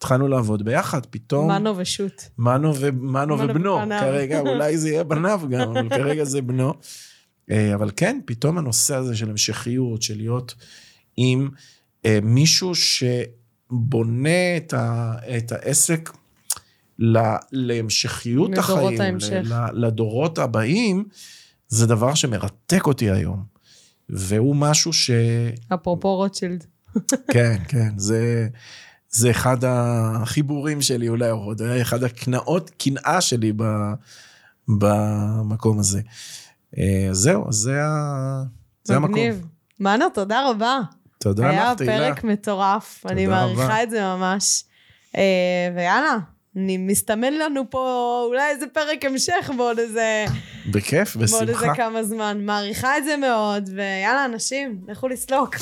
והתחלנו לעבוד ביחד, פתאום... מנו ושות. מנו, ו... מנו מנו ובנו, ובניו. כרגע אולי זה יהיה בניו גם, אבל כרגע זה בנו. אה, אבל כן, פתאום הנושא הזה של המשכיות, של להיות עם אה, מישהו שבונה את, ה... את העסק ל... להמשכיות החיים, ההמשך. ל... לדורות הבאים, זה דבר שמרתק אותי היום. והוא משהו ש... אפרופו רוטשילד. כן, כן, זה, זה אחד החיבורים שלי אולי, או אחד הקנאות, קנאה שלי ב, במקום הזה. אה, זהו, זה, ה, זה המקום. מנו, תודה רבה. תודה היה לך, תהילה. פרק מטורף, אני מעריכה רבה. את זה ממש. אה, ויאללה, אני מסתמן לנו פה אולי איזה פרק המשך בעוד איזה, בכיף, בעוד איזה בשמחה. כמה זמן. מעריכה את זה מאוד, ויאללה, אנשים, לכו לסלוק.